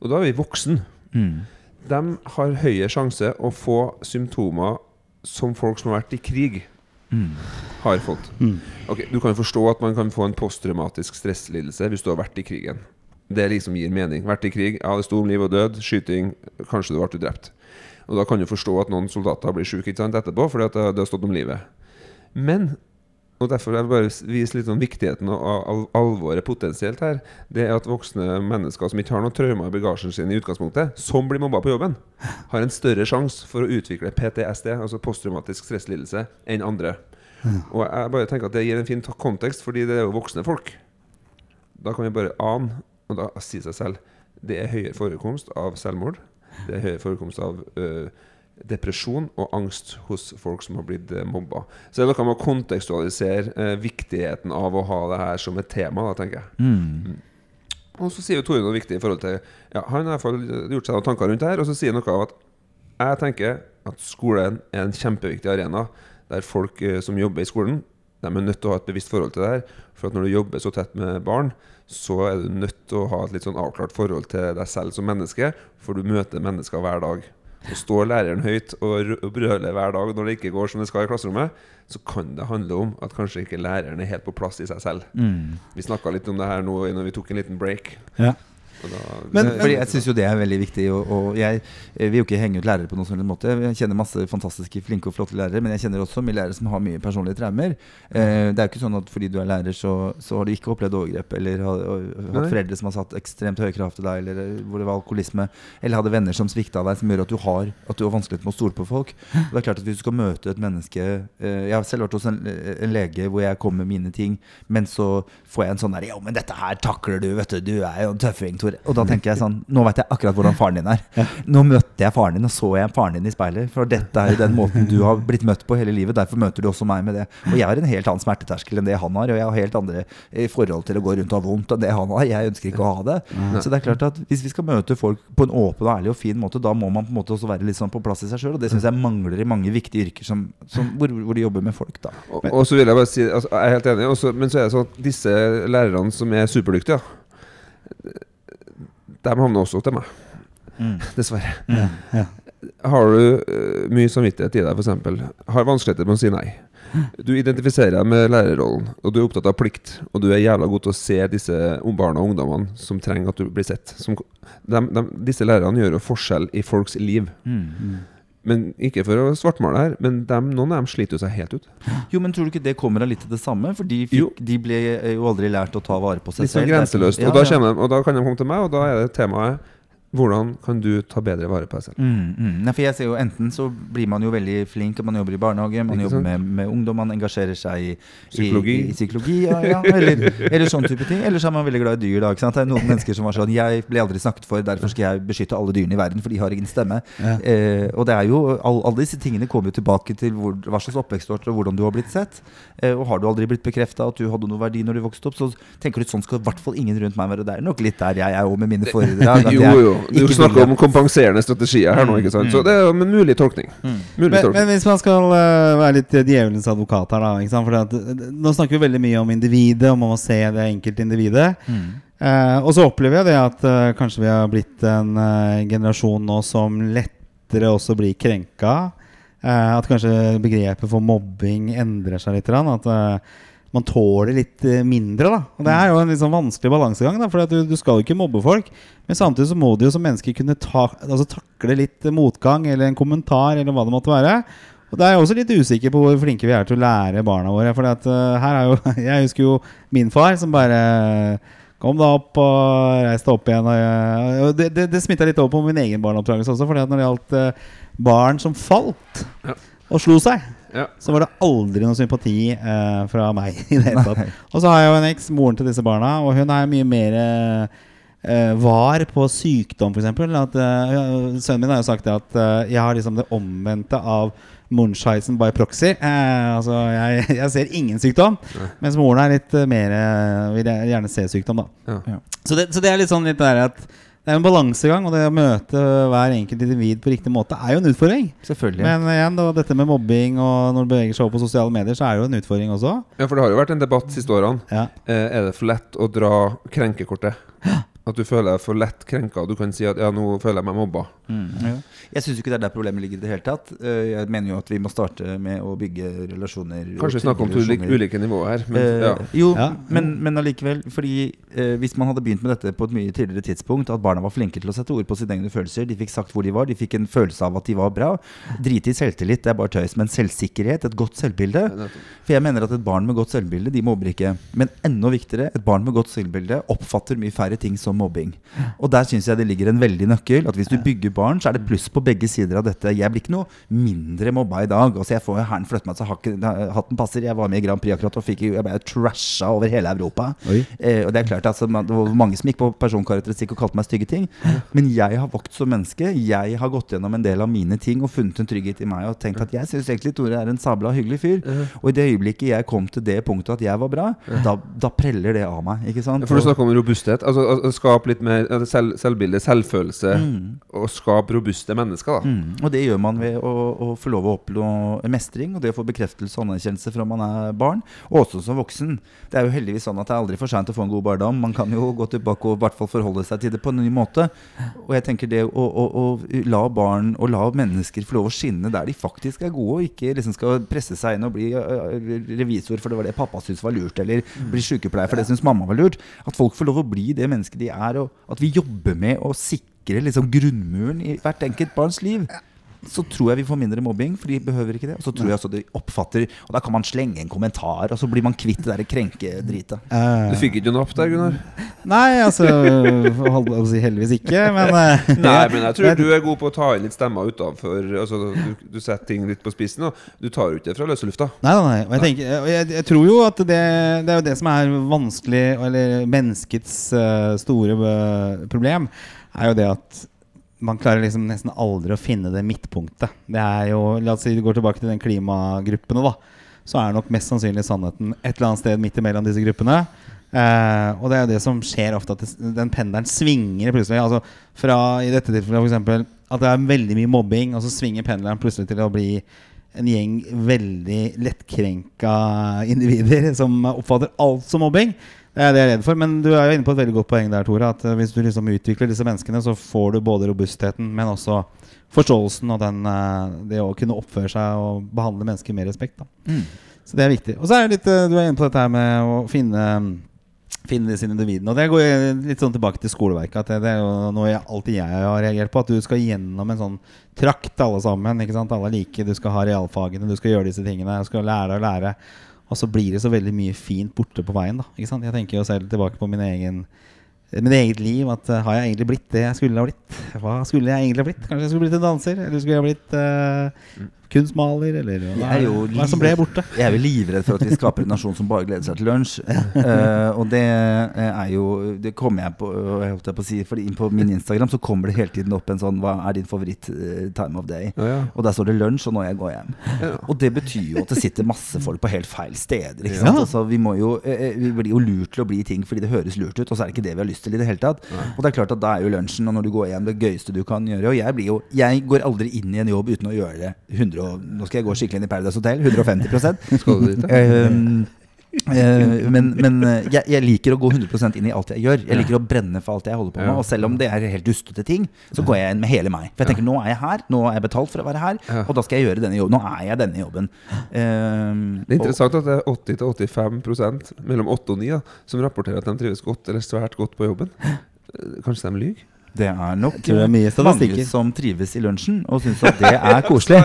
og da er vi voksen, Mm. de har høyere sjanse å få symptomer som folk som har vært i krig, Mm. har fått. Mm. Ok, Du kan jo forstå at man kan få en posttraumatisk stresslidelse hvis du har vært i krigen. Det liksom gir mening. Vært i krig, ja, det sto om liv og død, skyting, kanskje du ble drept. Og da kan du forstå at noen soldater blir syke sant, etterpå fordi at det, det har stått om livet. Men og derfor vil jeg bare vise litt om viktigheten og al al alvoret potensielt her. Det er at voksne mennesker som ikke har noen traumer i bagasjen sin i utgangspunktet, som blir mobba på jobben, har en større sjanse for å utvikle PTSD, altså posttraumatisk stresslidelse, enn andre. Og jeg bare tenker at det gir en fin kontekst, fordi det er jo voksne folk. Da kan vi bare ane, og da si seg selv, det er høyere forekomst av selvmord. Det er høy forekomst av uh, depresjon og angst hos folk som har blitt uh, mobba. Så det er noe med å kontekstualisere øh, viktigheten av å ha det her som et tema, da, tenker jeg. Mm. Og så sier jo Tore noe viktig i forhold til ja, Han har i hvert fall gjort seg noen tanker rundt det her, og så sier han noe av at jeg tenker at skolen er en kjempeviktig arena der folk eh, som jobber i skolen, de er nødt til å ha et bevisst forhold til det her. For at når du jobber så tett med barn, så er du nødt til å ha et litt sånn avklart forhold til deg selv som menneske, for du møter mennesker hver dag. Og står læreren høyt og brøler hver dag når det ikke går som det skal i klasserommet, så kan det handle om at kanskje ikke læreren er helt på plass i seg selv. Mm. Vi snakka litt om det her nå når vi tok en liten break. Ja. Da, Men- Fordi Jeg syns jo det er veldig viktig. Og, og jeg jeg vil jo ikke henge ut lærere på noen sånn måte. Jeg kjenner masse fantastiske, flinke og flotte lærere, men jeg kjenner også mye lærere som har mye personlige traumer. Eh, det er jo ikke sånn at fordi du er lærer, så, så har du ikke opplevd overgrep, eller har, hatt foreldre som har satt ekstremt høye krav til deg, eller eh, hvor det var alkoholisme, eller hadde venner som svikta deg, som gjør at du har At du har vanskelighet med å stole på folk. Og det er klart at Hvis du skal møte et menneske eh, Jeg har selv vært hos en, en lege hvor jeg kom med mine ting, men så får jeg en sånn der Ja, men dette her takler du, vet du. Du er jo en tøffing, Tore. Og da tenker jeg sånn Nå vet jeg akkurat hvordan faren din er. Nå møtte jeg faren din, og så jeg faren din i speilet. For dette er jo den måten du har blitt møtt på hele livet. Derfor møter du også meg med det. Og jeg har en helt annen smerteterskel enn det han har. Og jeg har helt andre eh, forhold til å gå rundt og ha vondt enn det han har. Jeg ønsker ikke å ha det. Så det er klart at hvis vi skal møte folk på en åpen og ærlig og fin måte, da må man på en måte også være litt sånn på plass i seg sjøl. Og det syns jeg mangler i mange viktige yrker som, som, hvor, hvor de jobber med folk, da. Og, og så vil jeg bare si altså, Jeg er helt enig, også, men så er det sånn at disse lærerne som er superdyktige, de havner også til meg. Dessverre. Ja, ja. Har du uh, mye samvittighet i deg, f.eks., har vanskeligheter med å si nei. Du identifiserer deg med lærerrollen, og du er opptatt av plikt. Og du er jævla god til å se disse barna og ungdommene som trenger at du blir sett. Som, de, de, disse lærerne gjør jo forskjell i folks liv. Men Ikke for å svartmale her, men dem, noen av dem sliter jo seg helt ut. Jo, men tror du ikke det kommer av litt av det samme? For de, fikk, de ble jo aldri lært å ta vare på seg Litt sånn selv. grenseløst. Ja, og, da ja. de, og da kan de komme til meg, og da er det temaet hvordan kan du ta bedre vare på deg selv. Mm, mm. Nei, for jeg ser jo Enten så blir man jo veldig flink, man jobber i barnehage, man jobber med, med ungdom, man engasjerer seg i Psykologi. i, i, psykologi ja, ja, eller, eller sånn type ting. Eller så er man veldig glad i dyr. Da, ikke sant? Det er noen mennesker som var sånn Jeg ble aldri snakket for, derfor skal jeg beskytte alle dyrene i verden, for de har ingen stemme. Ja. Eh, og det er jo all, Alle disse tingene kommer jo tilbake til hvor, hva slags oppvekst du har, og hvordan du har blitt sett. Eh, og har du aldri blitt bekrefta at du hadde noe verdi når du vokste opp, så tenker du sånn skal i hvert fall ingen rundt meg være. Det er nok litt der jeg er òg med mine foreldre. Jo, jo. Du snakker om kompenserende strategier her nå, ikke sant? Så det er en mulig tolkning. Mulig Men, tolkning. men hvis man skal eh, være litt djevelens advokat her, da ikke sant? Fordi at, eh, Nå snakker vi veldig mye om individet, om å se det enkelte individet. Eh, og så opplever jeg det at eh, kanskje vi har blitt en eh, generasjon nå som lettere også blir krenka. Eh, at kanskje begrepet for mobbing endrer seg litt. grann, At eh, man tåler litt eh, mindre. da Og Det er jo en litt sånn vanskelig balansegang. da For at du, du skal jo ikke mobbe folk. Men samtidig så må du jo som mennesker kunne ta, altså, takle litt eh, motgang eller en kommentar eller hva det måtte være. Og det er jeg også litt usikker på hvor flinke vi er til å lære barna våre. For at, uh, her er jo, jeg husker jo min far som bare Kom deg opp og reis deg opp igjen. Og, jeg- og det det, det smitta litt over på min egen barneoppdragelse også. Fordi at når det gjaldt uh, barn som falt Ja. og slo seg, Ja. så var det aldri noe sympati eh, fra meg. i det hele tatt Og så har jeg jo en eks, moren til disse barna, og hun er mye mer eh, var på sykdom, f.eks. Uh, sønnen min har jo sagt det at eh, jeg har liksom det omvendte av Munchheisen by proxy. Eh, altså, jeg, jeg ser ingen sykdom, Nei. mens moren er litt eh, mer eh, Vil jeg gjerne se sykdom, da. Ja. Så det, så det er litt sånn litt der at det er en balansegang, og det å møte hver enkelt individ på riktig måte er jo en utfordring. Selvfølgelig. Men igjen, da, dette med mobbing og når det beveger seg over på sosiale medier, så er det jo en utfordring også. ja, for det har jo vært en debatt siste årene. Ja. Eh, er det for lett å dra krenkekortet? At du føler deg for lett krenka, og du kan si at 'ja, nå føler jeg meg mobba'. Mm, ja. Jeg syns ikke det er der problemet ligger i det hele tatt. Eh, Jeg mener jo at vi må starte med å bygge relasjoner. Kanskje vi snakker om to ulike, ulike nivåer her. Men, Eh, ja. Jo, Ja. men, men allikevel. Fordi eh, hvis man hadde begynt med dette på et mye tidligere tidspunkt, at barna var flinke til å sette ord på sine egne følelser, de fikk sagt hvor de var, de fikk en følelse av at de var bra. Drite i selvtillit, det er bare tøys. Men selvsikkerhet, et godt selvbilde. For jeg mener at et barn med godt selvbilde, de mobber ikke. Men enda viktigere, et barn med godt selvbilde oppfatter mye færre ting som mobbing. Og der syns jeg det ligger en veldig nøkkel. At hvis du bygger barn, så er det pluss på begge sider av dette. Jeg blir ikke noe mindre mobba i dag. Altså Jeg får hæren flytte meg så hatten passer. Jeg var med i Grand Prix akkurat og fikk, jeg ble trasha over hele Europa. Eh, og det er klart altså, Det var mange som gikk på personkarakteristikk og kalte meg stygge ting. Men jeg har vokst som menneske. Jeg har gått gjennom en del av mine ting og funnet en trygghet i meg og tenkt at jeg syns egentlig Tore er en sabla hyggelig fyr. Og i det øyeblikket jeg kom til det punktet at jeg var bra, da, da preller det av meg. Ikke sant? For du snakker om robusthet. Altså å Skape litt mer selv, selvbilde, selvfølelse, og skape robuste mennesker. Mm. Og det gjør man ved å, å få lov å oppnå mestring og det å få bekreftelse og anerkjennelse fra man er barn, og også som voksen. Det er jo heldigvis sånn at det er aldri for seint å få en god barndom. Man kan jo gå tilbake og i hvert fall forholde seg til det på en ny måte. Og jeg tenker det å, å, å la barn og la mennesker få lov å skinne der de faktisk er gode, og ikke liksom skal presse seg inn og bli revisor for det var det pappa syntes var lurt, eller bli sykepleier for det syns mamma var lurt. At folk får lov å bli det mennesket de er, og at vi jobber med å sikre liksom grunnmuren i hvert enkelt barns liv. Så tror jeg vi får mindre mobbing, for de behøver ikke det. Og så tror jeg også de oppfatter Og da kan man slenge en kommentar, og så blir man kvitt det der krenkedritet. Uh, Du fikk ikke noe opp der, Gunnar? Nei, altså Heldigvis ikke, men eh, Nei, men jeg tror du er god på å ta inn litt stemmer utenfor. Altså, du, du setter ting litt på spissen, og du tar jo ikke det fra løse lufta. Nei, nei, nei. Og jeg, tenker, og jeg, jeg tror jo at det, det er jo det som er vanskelig, eller menneskets eh, store eh, problem, er jo det at man klarer liksom nesten aldri å finne det midtpunktet. Det er jo, La oss si du går tilbake til den klimagruppene, da. Så er nok mest sannsynlig sannheten et eller annet sted midt imellom disse gruppene. Eh, og det er jo det som skjer ofte, at den pendelen svinger plutselig. Altså fra i dette tilfellet eksempel, at det er veldig mye mobbing, og så svinger pendelen plutselig til å bli en gjeng veldig lettkrenka individer som oppfatter alt som mobbing. Det er det jeg er redd for. Men du er jo inne på et veldig godt poeng der, Tore. At eh, hvis du liksom utvikler disse menneskene, så får du både robustheten, men også forståelsen og den, eh, det å kunne oppføre seg og behandle mennesker med respekt. Mm. Så det er viktig. Og så er det litt eh, Du er inne på dette her med å finne Finne disse individene. Og det går litt sånn tilbake til skoleverket. At det, det er jo noe jeg, alltid jeg har reagert på. At du skal gjennom en sånn trakt alle sammen. Ikke sant? Alle er like. Du skal ha realfagene, du skal gjøre disse tingene. Du skal lære og lære. Og så blir det så veldig mye fint borte på veien. da Ikke sant? Jeg tenker jo selv tilbake på min egen Mitt eget liv. At uh, Har jeg egentlig blitt det jeg skulle ha blitt? Hva skulle jeg egentlig ha blitt? Kanskje jeg skulle blitt en danser? Eller skulle jeg ha blitt eh, kunstmaler? Eller hva, er jo hva er det som ble borte? Jeg er jo livredd for at vi skaper en nasjon som bare gleder seg til lunsj. Uh, og det eh, er jo Det kommer jeg på jeg holdt jeg på å si Fordi inn på min Instagram så kommer det hele tiden opp en sånn Hva er din favoritt eh, time of day? Ja, ja. Og der står det lunsj, og nå jeg går hjem. Ja. Og det betyr jo at det sitter masse folk på helt feil steder. Ikke Ja. sant? Altså, vi, må jo, eh, vi blir jo lurt til å bli ting fordi det høres lurt ut, og så er det ikke det vi har lyst til i det hele tatt. Og det er klart at da er jo lunsjen og når du går hjem det gøyeste du kan gjøre. Og jeg blir jo Jeg går aldri inn i en jobb uten å gjøre det 100 og, Nå skal jeg gå skikkelig inn i Paradise Hotel. 150 Skal du dit, da? Ehm, eh, men men eh, jeg, jeg liker å gå 100% inn i alt jeg gjør. Jeg liker å brenne for alt jeg holder på med. Og selv om det er helt dustete ting, så går jeg inn med hele meg. For jeg tenker nå er jeg her, nå er jeg betalt for å være her, og da skal jeg gjøre denne jobben. Nå er jeg denne jobben. Det er interessant at det er 80-85% mellom 8 og 9 da, som rapporterer at de trives godt eller svært godt på jobben. Eh, Kanskje de lyver? Det er nok det er mye mange som trives i lunsjen og syns at det er koselig.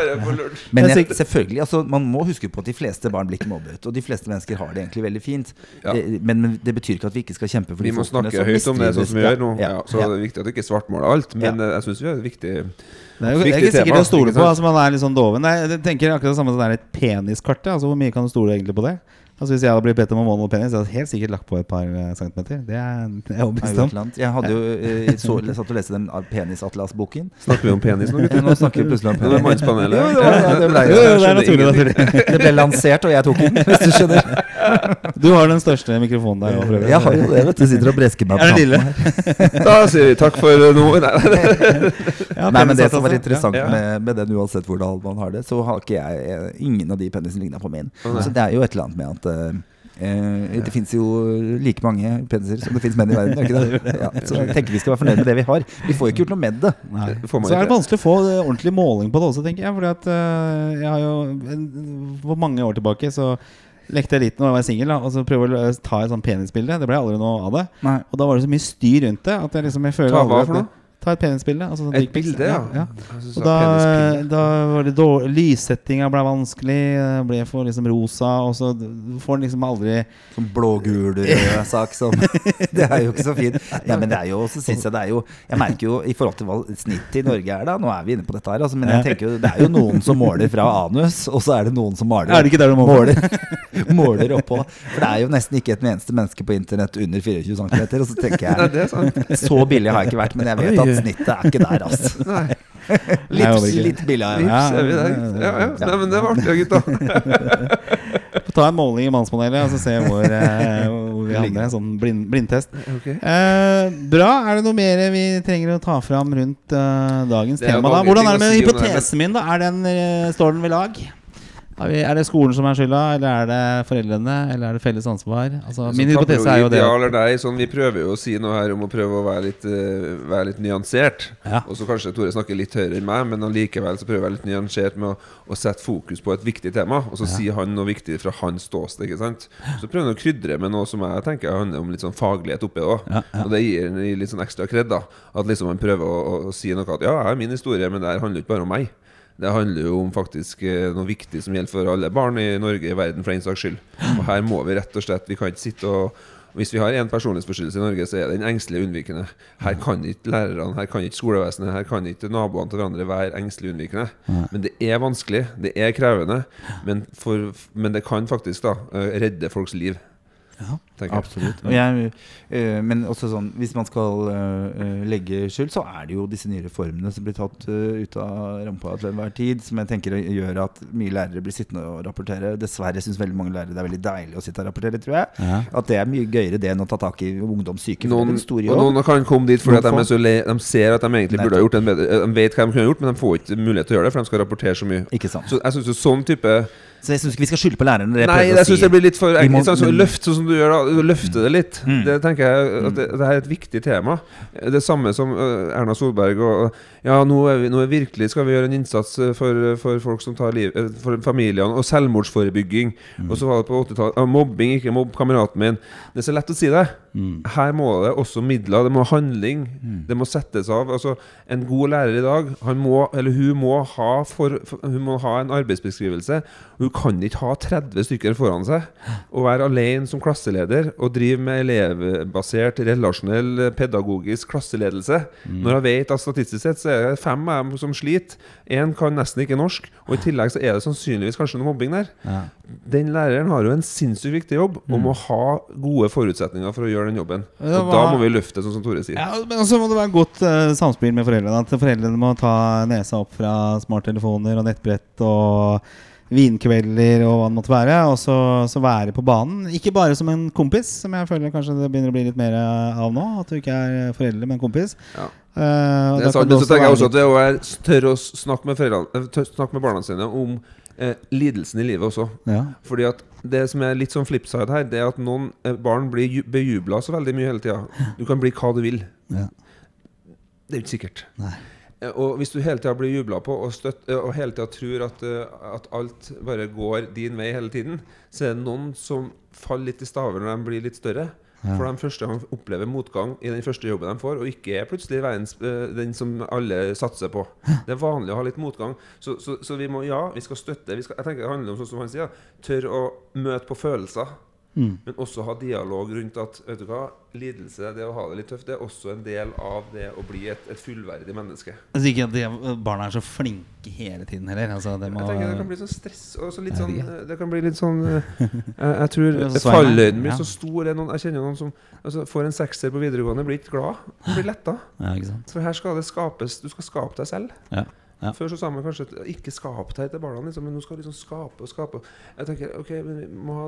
Men Jeg selvfølgelig, altså, man må huske på at de fleste barn blir ikke mobbet. Og de fleste mennesker har det egentlig veldig fint. Ja. Eh, Men, men det betyr ikke at vi ikke skal kjempe for Vi må snakke høyt om det, sånn som vi gjør nå. Ja, Ja, så ja. det er viktig at du ikke svartmåler alt. Men eh, jeg syns vi er et viktig Det er jo det ikke sikkert tema, å stole på. Altså Man er litt sånn doven. Jeg tenker akkurat det samme som det er et peniskart. Altså Hvor mye kan du stole egentlig på det? Altså Hvis jeg hadde blitt bedt om å måle penis, jeg hadde helt sikkert lagt på et par eh, centimeter. Det er det er jeg er overbevist jo om. Jeg hadde jo eh, så, jeg satt og leste den Penisatlas-boken. Snakker vi om penis nå, gutter? Nå snakker vi plutselig om Det var penis. mannspanelet. Ja, det var- ja, det ble- det naturlig. Det ble lansert, og jeg tok den, hvis du skjønner. Du har den største mikrofonen der òg. Jeg har jo det, vet du. Sitter og bresker meg på kanten her. Da sier vi takk for nå. Nei, Ja, Nei, men det som var interessant Ja. med, med den, uansett hvordan man har det, så har ikke jeg eh, Ingen av de penisene ligna på min. Så det er jo et eller annet med at eh, eh, det fins jo like mange peniser som det fins menn i verden. Er ikke det? Ja, så jeg tenker vi skal være fornøyd med det vi har. Vi får jo ikke gjort noe med det. Så er det vanskelig å få eh, ordentlig måling på det også, tenker jeg. Fordi at eh, jeg har jo en- For mange år tilbake så lekte jeg litt når jeg var singel, og så prøve å ta et sånt penisbilde. Det ble aldri noe av det. Nei. Og da var det så mye styr rundt det at jeg liksom jeg føler Ta hva for noe? Ta et penisbilde. Altså sånn Et bilde, ja. ja. Og da, da var det dårlig Lyssettinga ble vanskelig. Det ble for liksom rosa. Og så får den liksom aldri Sånn blågul rød sak som Det er jo ikke så fint. Nei, men det er jo så synes jeg det er jo Jeg merker jo i forhold til hva snittet i Norge er da Nå er vi inne på dette her, altså, men jeg tenker jo det er jo noen som måler fra anus, og så er det noen som maler Er det ikke der du må måler, måler oppå. For det er jo nesten ikke et eneste menneske på internett under 24 cm. Og så tenker jeg så billig har jeg ikke vært, men jeg vet at snittet er ikke der, altså. Nei. Nei, Litt, overhodet ikke. litt billig har jeg Vips, vært. er vi der? Ja, ja. Nei, men det var artig, gutta. Få Ta en måling i Mannspanelet og så se hvor, eh, hvor vi havner. En sånn blind, blindtest. Okay. Eh, bra. Er det noe mer vi trenger å ta fram rundt eh, dagens tema? da? Hvordan er det med hypotesen min? da? Er den, eh, står den ved lag? Er, er det skolen som er skylda, eller er det foreldrene? Eller er det felles ansvar? Altså, min hypotese er jo det deg, sånn, Vi prøver jo å si noe her om å prøve å være litt, uh, være litt nyansert. Ja. Og så kanskje Tore snakker litt høyere enn meg, men allikevel så prøver jeg å være litt nyansert med å, å sette fokus på et viktig tema. Og så sier han noe viktig fra hans ståsted. ikke sant? Så prøver han å krydre med noe som jeg tenker handler om litt sånn faglighet oppi òg. Ja, ja. Og det gir han litt sånn ekstra kred. da At liksom han prøver å, å, å si noe at ja, jeg har min historie, men det her handler ikke bare om meg. Det handler jo om faktisk eh, noe viktig som gjelder for alle barn i Norge, i verden, for en saks skyld. Og her må vi rett og slett Vi kan ikke sitte og hvis vi har én personlighetsforstyrrelse i Norge, så er den engstelig unnvikende. Her kan ikke lærerne, her kan ikke skolevesenet, her kan ikke naboene til hverandre være engstelig unnvikende. Men det er vanskelig, det er krevende, men, for, men det kan faktisk da eh, redde folks liv. Ja. Absolutt. Og jeg, eh, men også sånn Hvis man skal eh, eh, legge skyld, så er det jo disse nye reformene som blir tatt ut av rampa til enhver tid, som jeg tenker gjør at mye lærere blir sittende og rapportere. Dessverre syns veldig mange lærere det er veldig deilig å sitte og rapportere, tror jeg. Ja. At det er mye gøyere det enn å ta tak i ungdomssyke. Noen, noen kan komme dit fordi de, så le, de ser at de egentlig burde ha gjort en bedre De vet hva de kunne ha gjort, men de får ikke mulighet til å gjøre det, for de skal rapportere så mye. Ikke sant. Så jeg synes jo sånn type Så jeg syns ikke vi skal skylde på lærerne. det Nei, jeg syns si. det blir litt for enkelt. Sånn, så løft sånn som du gjør, da. Løfte det litt. Mm. Det tenker jeg at det, det er et viktig tema. Det samme som øh, Erna Solberg og Ja, nå er vi nå virkelig skal vi gjøre en innsats øh, for, for folk som tar liv For familiene. Og selvmordsforebygging. Mm. Og så var det på 80-tallet ja, Mobbing, ikke mobb kameraten min. Det er så lett å si det. Mm. Her må det også midler. Det må handling. Det må settes av. Altså, en god lærer i dag, han må, eller hun må ha, for, hun må ha en arbeidsbeskrivelse. Hun kan ikke ha 30 stykker foran seg og være alene som klasseleder og drive med elevbasert, relasjonell, pedagogisk klasseledelse. Når jeg vet at statistisk sett så er det fem av dem som sliter. Én kan nesten ikke norsk, og i tillegg så er det sannsynligvis kanskje noe mobbing der. Ja. Den læreren har jo en sinnssykt viktig jobb og må ha gode forutsetninger for å gjøre den jobben. Og da må vi løfte, sånn som Tore sier. Ja, men også må det være godt uh, samspill med foreldrene. At foreldrene må ta nesa opp fra smarttelefoner og nettbrett og vinkvelder og hva det måtte være. Og så, så være på banen. Ikke bare som en kompis, som jeg føler kanskje det begynner å bli litt mer av nå. At du ikke er forelder, men kompis. Ja. Uh, Det er sant, men så tenker jeg også at det å være tørre å snakke med, eh, snakke med barna sine om eh, lidelsen i livet også. ja. Fordi at Det som er litt sånn flipside her, Det er at noen eh, barn blir ju- bejubla så veldig mye hele tida. Du kan bli hva du vil. Ja. Det er jo ikke sikkert. Nei. Eh, Og hvis du hele tida blir jubla på og, støtt, eh, og hele tida tror at, eh, at alt bare går din vei hele tiden, så er det noen som faller litt i staver når de blir litt større. For de første gang opplever motgang i den første jobben de får, og ikke er plutselig verdens, den som alle satser på. Det er vanlig å ha litt motgang. Så, så, så vi må, ja, vi skal støtte. Vi skal, jeg tenker Det handler om sånn som han sier, tørre å møte på følelser. Men også ha dialog rundt at vet du hva, lidelse, det å ha det litt tøft, det er også en del av det å bli et, et fullverdig menneske. Altså ikke at de barna er så flinke hele tiden heller. Altså, det må, Jeg Det kan bli sånn stress og så litt sånn, Det kan bli litt sånn eh, Jeg, jeg tror Det fallhøyden blir så stor. Noen, jeg kjenner noen som altså, får en sekser på videregående, blir ikke glad. Blir letta. ja? For her skal det skapes Du skal skape deg selv. Ja. Ja. Før så sa man kanskje at ikke skap deg til barna, liksom, men nå skal liksom skape og skape. Jeg tenker, ok, men Vi må ha,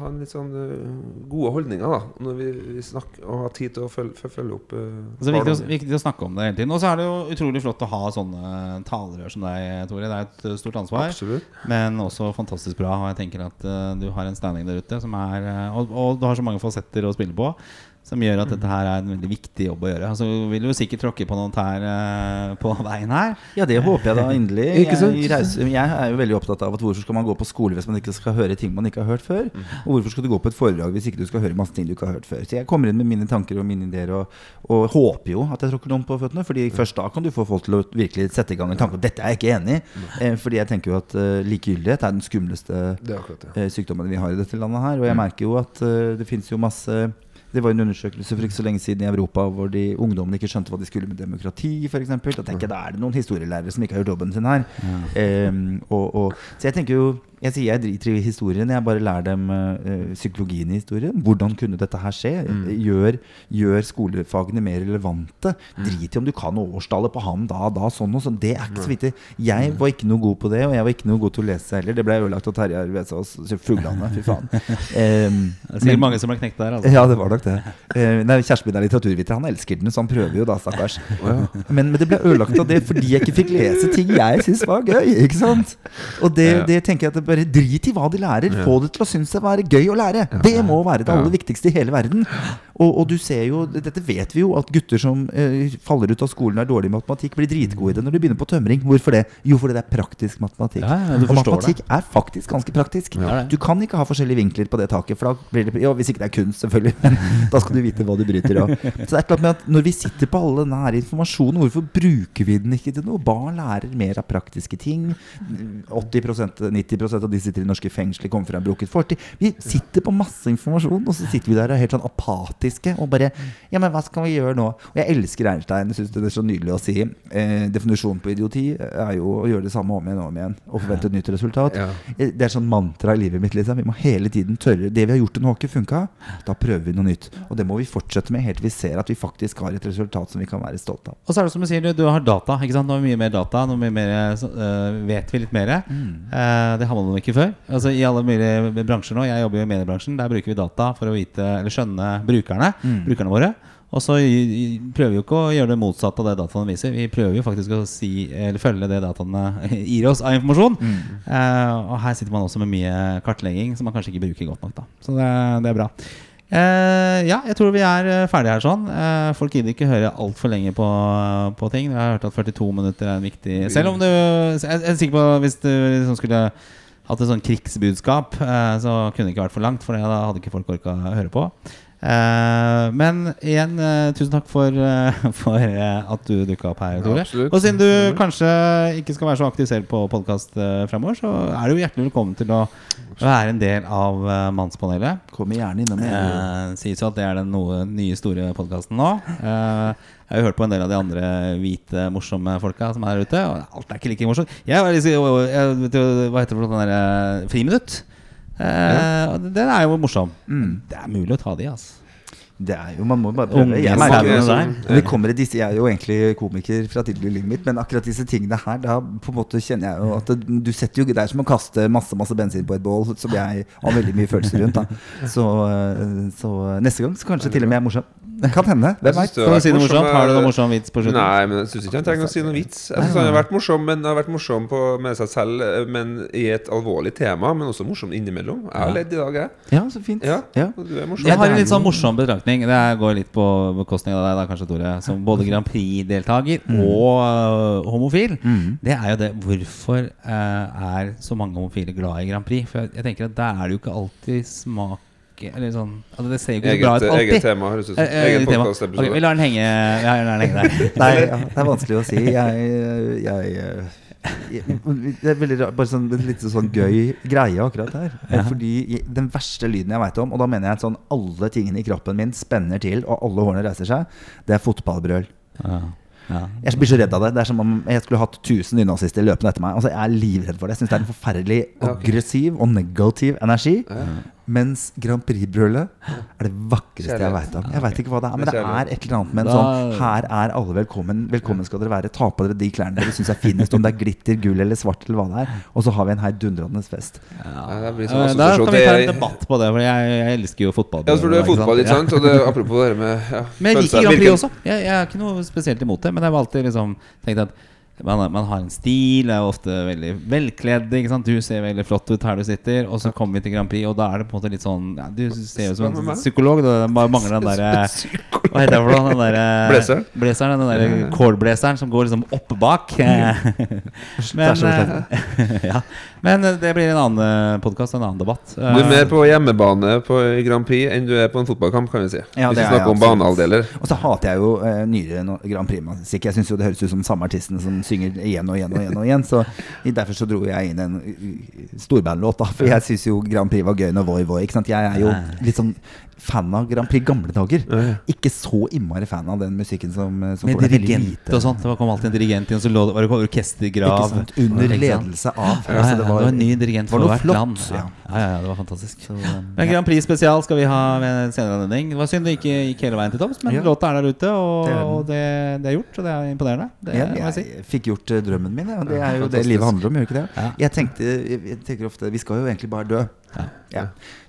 ha en litt sånn uh, gode holdninger da når vi, vi snakker, og har tid til å følge, følge- opp uh, Så det er viktig, viktig å snakke om det hele tiden. Og så er det jo utrolig flott å ha sånne talerør som deg, Tore. Det er et uh, stort ansvar. Absolutt. Men også fantastisk bra. Og jeg tenker at uh, du har en standing der ute som er og, og du har så mange fasetter å spille på. Som gjør at dette her er en veldig viktig jobb å gjøre. Altså vil du sikkert tråkke på noen tær uh, på veien her. Ja, det håper jeg da inderlig. Ikke sant? Jeg, jeg er jo veldig opptatt av at hvorfor skal man gå på skole hvis man ikke skal høre ting man ikke har hørt før? Og hvorfor skal du gå på et foredrag hvis ikke du skal høre masse ting du ikke har hørt før? Så jeg kommer inn med mine tanker og mine ideer og, og håper jo at jeg tråkker noen på føttene. Fordi først da kan du få folk til å virkelig sette i gang en tanke. Og dette er jeg ikke enig i. Eh, fordi jeg tenker jo at uh, likegyldighet er den skumleste Det er akkurat det. eh, sykdommene vi har i dette landet her. Og jeg merker jo at uh, det finnes jo masse det var en undersøkelse for ikke så lenge siden i Europa hvor de ungdommene ikke skjønte hva de skulle med demokrati, f.eks. Da tenker jeg da er det noen historielærere som ikke har gjort jobben sin her. Em, og, og, så jeg tenker jo jeg sier jeg driter i historien, jeg bare lærer dem uh, psykologien i historien. Hvordan kunne dette her skje? Gjør, gjør skolefagene mer relevante. Drit i om du kan årstallet på han da, da, sånn og sånn. Det er ikke så viktig. Jeg var ikke noe god på det, og jeg var ikke noe god til å lese heller. Det ble ødelagt av Terje Vesaas Fuglane, fy faen. Um, Det er sikkert mange som ble knekt der. Altså. ja, det var nok det. Uh, nei, Kjæresten min er litteraturviter. Han elsker den, så han prøver jo da, stakkars. Men, men det ble ødelagt av det fordi jeg ikke fikk lese ting jeg syntes var gøy. Ikke sant? Og det, det tenker jeg at det bare drit i hva de lærer. Få det til å synes det være gøy å lære. Det må være det aller viktigste i hele verden. Og, og du ser jo, dette vet vi jo, at gutter som eh, faller ut av skolen og er dårlige i matematikk, blir dritgode i det når de begynner på tømring. Hvorfor det? Jo, fordi det er praktisk matematikk. Og matematikk matematikk er faktisk ganske praktisk. Du kan ikke ha forskjellige vinkler på det taket, for da blir det jo, Hvis ikke det er kunst, selvfølgelig, men da skal du vite hva du bryter av. Så det er klart med at Når vi sitter på all denne informasjonen, hvorfor bruker vi den ikke til noe? Barn lærer mer av praktiske ting. 80% 90 av de sitter i norske fengsler, kommer fra en brukket fortid. Vi sitter på masse informasjon, og så sitter vi der og er helt sånn apatiske og bare Ja, men hva skal vi gjøre nå? Og jeg elsker Einstein. Jeg syns det er så nydelig å si. Eh, definisjonen på idioti er jo å gjøre det samme om igjen og om igjen og forvente et nytt resultat. Ja. Eh, Det er sånn mantra i livet mitt. Liksom. Vi må hele tiden tørre Det vi har gjort til nå, har ikke funka. Da prøver vi noe nytt. Og det må vi fortsette med helt til vi ser at vi faktisk har et resultat som vi kan være stolte av. Og så er det som du sier, du, har data. ikke sant? Nå har vi mye mer data. Nå mye mer, øh, vet vi litt mer. Eh, det har man ikke før. Altså I alle mulige bransjer nå. Jeg jobber jo i mediebransjen. Der bruker vi data for å vite, eller skjønne brukerne. Brukerne våre. Og så prøver vi jo ikke å gjøre det motsatte av det dataene viser. Vi prøver jo faktisk å si, eller følge det dataene gir oss av informasjon. Eh, og her sitter man også med mye kartlegging som man kanskje ikke bruker godt nok. da Så det, det er bra. Eh, ja, jeg tror vi er eh, ferdige her sånn. Eh, folk gidder ikke høre altfor lenge på, på ting. Jeg har hørt at 42 minutter er en viktig Selv om du Jeg jeg er sikker på hvis du liksom skulle hatt et sånn krigsbudskap, eh, så kunne det ikke vært for langt, for det, da hadde ikke folk orka å høre på. Eh, men igjen, eh, tusen takk for, eh, for at du dukka opp her, Tore. absolutt. og siden du kanskje ikke skal være så aktiv selv på podkast uh, fremover, så er du hjertelig velkommen til å være en del av eh, Mannspanelet. Kommer gjerne innom. Eh, sies jo at det er den noe nye store podkasten nå. Eh, jeg har jo hørt på en del av de andre hvite, morsomme folka som er ute. Og alt er ikke like morsomt. Jeg var liksom, jeg, vet du, hva heter det for noe sånn Friminutt. Eh, ja. Den er jo morsom. Mm. Det er mulig å ta de, altså. Det er jo, Man må bare prøve. Jeg merker jo der. vi kommer i disse, Jeg er jo egentlig komiker fra tidligere i livet mitt, men akkurat disse tingene her, da på en måte kjenner jeg jo at det, du setter jo Det er som å kaste masse masse bensin på et bål, som jeg har veldig mye følelser rundt. da Så, eh, så neste gang så kanskje til og med jeg er morsom. Kan hende. Hvem veit? det vært si Har du noe eh, morsom vits på slutten? Nei, men jeg syns ikke han trenger å si noen vits. Jeg synes Han har vært morsom Men har vært morsom på, med seg selv, eh, men i et alvorlig tema. Men også morsom innimellom. Jeg har ledd i dag, jeg. Ja, så fint. Ja, Ja. og du er morsom. Jeg har det en litt sånn morsom betraktning. Det går litt på bekostning av deg, da, kanskje, Tore. Som både Grand Prix-deltaker og uh, homofil. Det er jo det Hvorfor uh, er så mange homofile glad i Grand Prix? For jeg, jeg tenker at der er det jo ikke alltid smak Eller sånn altså, Det ser jo ikke bra ut alltid. eget tema, høres ut som. Eh, eh, Egen eget tema. podkastepisode. Ok, vi lar den henge, lar den henge der. Nei, ja, det er vanskelig å si. Jeg, jeg, jeg Det er veldig rart, bare sånn, en litt sånn gøy greie akkurat her. Ja. Fordi den verste lyden jeg veit om, og da mener jeg at sånn alle tingene i kroppen min spenner til, og alle hårene reiser seg, det er fotballbrøl. Ja. Ja. Jeg blir så redd av det. Det er som om jeg skulle hatt 1000 nynazister løpende etter meg. Altså, jeg er livredd for det. Jeg syns det er en forferdelig aggressiv og negativ energi. Ja. Mens Grand Prix-brølet er det vakreste jeg Kjærlighet. veit om. Jeg veit ikke hva det er, men Det er et eller annet med en sånn Her er alle velkommen. Velkommen skal dere være. Ta på dere de klærne dere syns er finest, om det er glitter, gull eller svart eller hva det er. Og så har vi en heidundrende fest. Ja, det blir Eh, sånn Da kan vi ta en debatt på det, for jeg, jeg elsker jo fotball. Ja, for du er fotball, ikke sant? Og det, apropos det med ja, Men jeg liker. Grand Prix også. Jeg, jeg er ikke noe spesielt imot det. Men jeg har alltid liksom tenkt at man, man har en stil, er ofte veldig velkledd. Ikke sant? Du ser veldig flott ut her du sitter. Og så kommer vi til Grand Prix, og da er det på en måte litt sånn ja, Du ser jo som en psykolog. Da. Det bare mangler den derre Hva heter det for noe? Den derre Blazeren? Den derre cord-blazeren som går liksom oppe bak. Men, eh, ja. Men eh, det blir en annen podkast, en annen debatt. Du er mer på hjemmebane på Grand Prix enn du er på en fotballkamp, kan vi si. Ja, Hvis vi er snakker om banehalvdeler. Og så hater jeg jo eh, nyere Grand Prix-musikk. Jeg syns jo det høres ut som samme artisten som synger igjen og igjen og igjen. og igjen Så derfor så dro jeg inn en storbandlåt, da. For jeg syns jo Grand Prix var gøy når Voi Voi. Ikke sant? Jeg er jo litt sånn fan av Grand Prix gamle dager. Ikke så innmari fan av den musikken som, eh, som Med det dirigent og sånt. Det kom alltid en dirigent inn, så lå det var det orkestergrav. Ikke sant? Under Ikke sant? ledelse av. Ja, ja, ja, det, var, en ny dirigent var for hvert flott, land. Ja. ja. Ja, ja, ja, det var fantastisk. Så, um, Men Grand Prix spesial skal vi ha ved en senere anledning. Det var synd det ikke gikk hele veien til topps, men Ja. låta er der ute, og Det det er og det, det gjort, og det er imponerende. Det jeg si. jeg fikk gjort eh, drømmen min, og det er jo det livet handler om. Gjør ikke det? Ja. Jeg, tenkte, jeg, jeg tenker ofte Vi skal jo egentlig bare dø. Ja. Ja.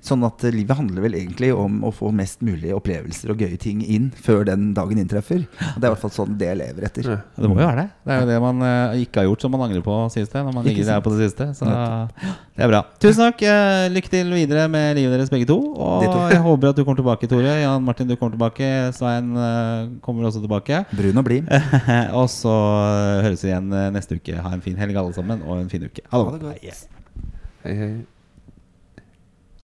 Sånn at eh, livet handler vel egentlig om å få mest mulig opplevelser og gøye ting inn før den dagen inntreffer. Det er i hvert fall sånn det jeg lever etter. Ja. Det må jo være det. Det er jo det man eh, ikke har gjort som man angrer på, sies det. Når man Ikke ligger der på det siste. Så det er bra. Tusen takk. eh, Lykke til videre med livet deres begge to. Og jeg håper at du kommer tilbake, Tore. Jan Martin, du kommer tilbake. Svein kommer også tilbake. Brun og blid. og så høres vi igjen neste uke. Ha en fin helg, alle sammen, og en fin uke. Ha det godt. Hei, hei.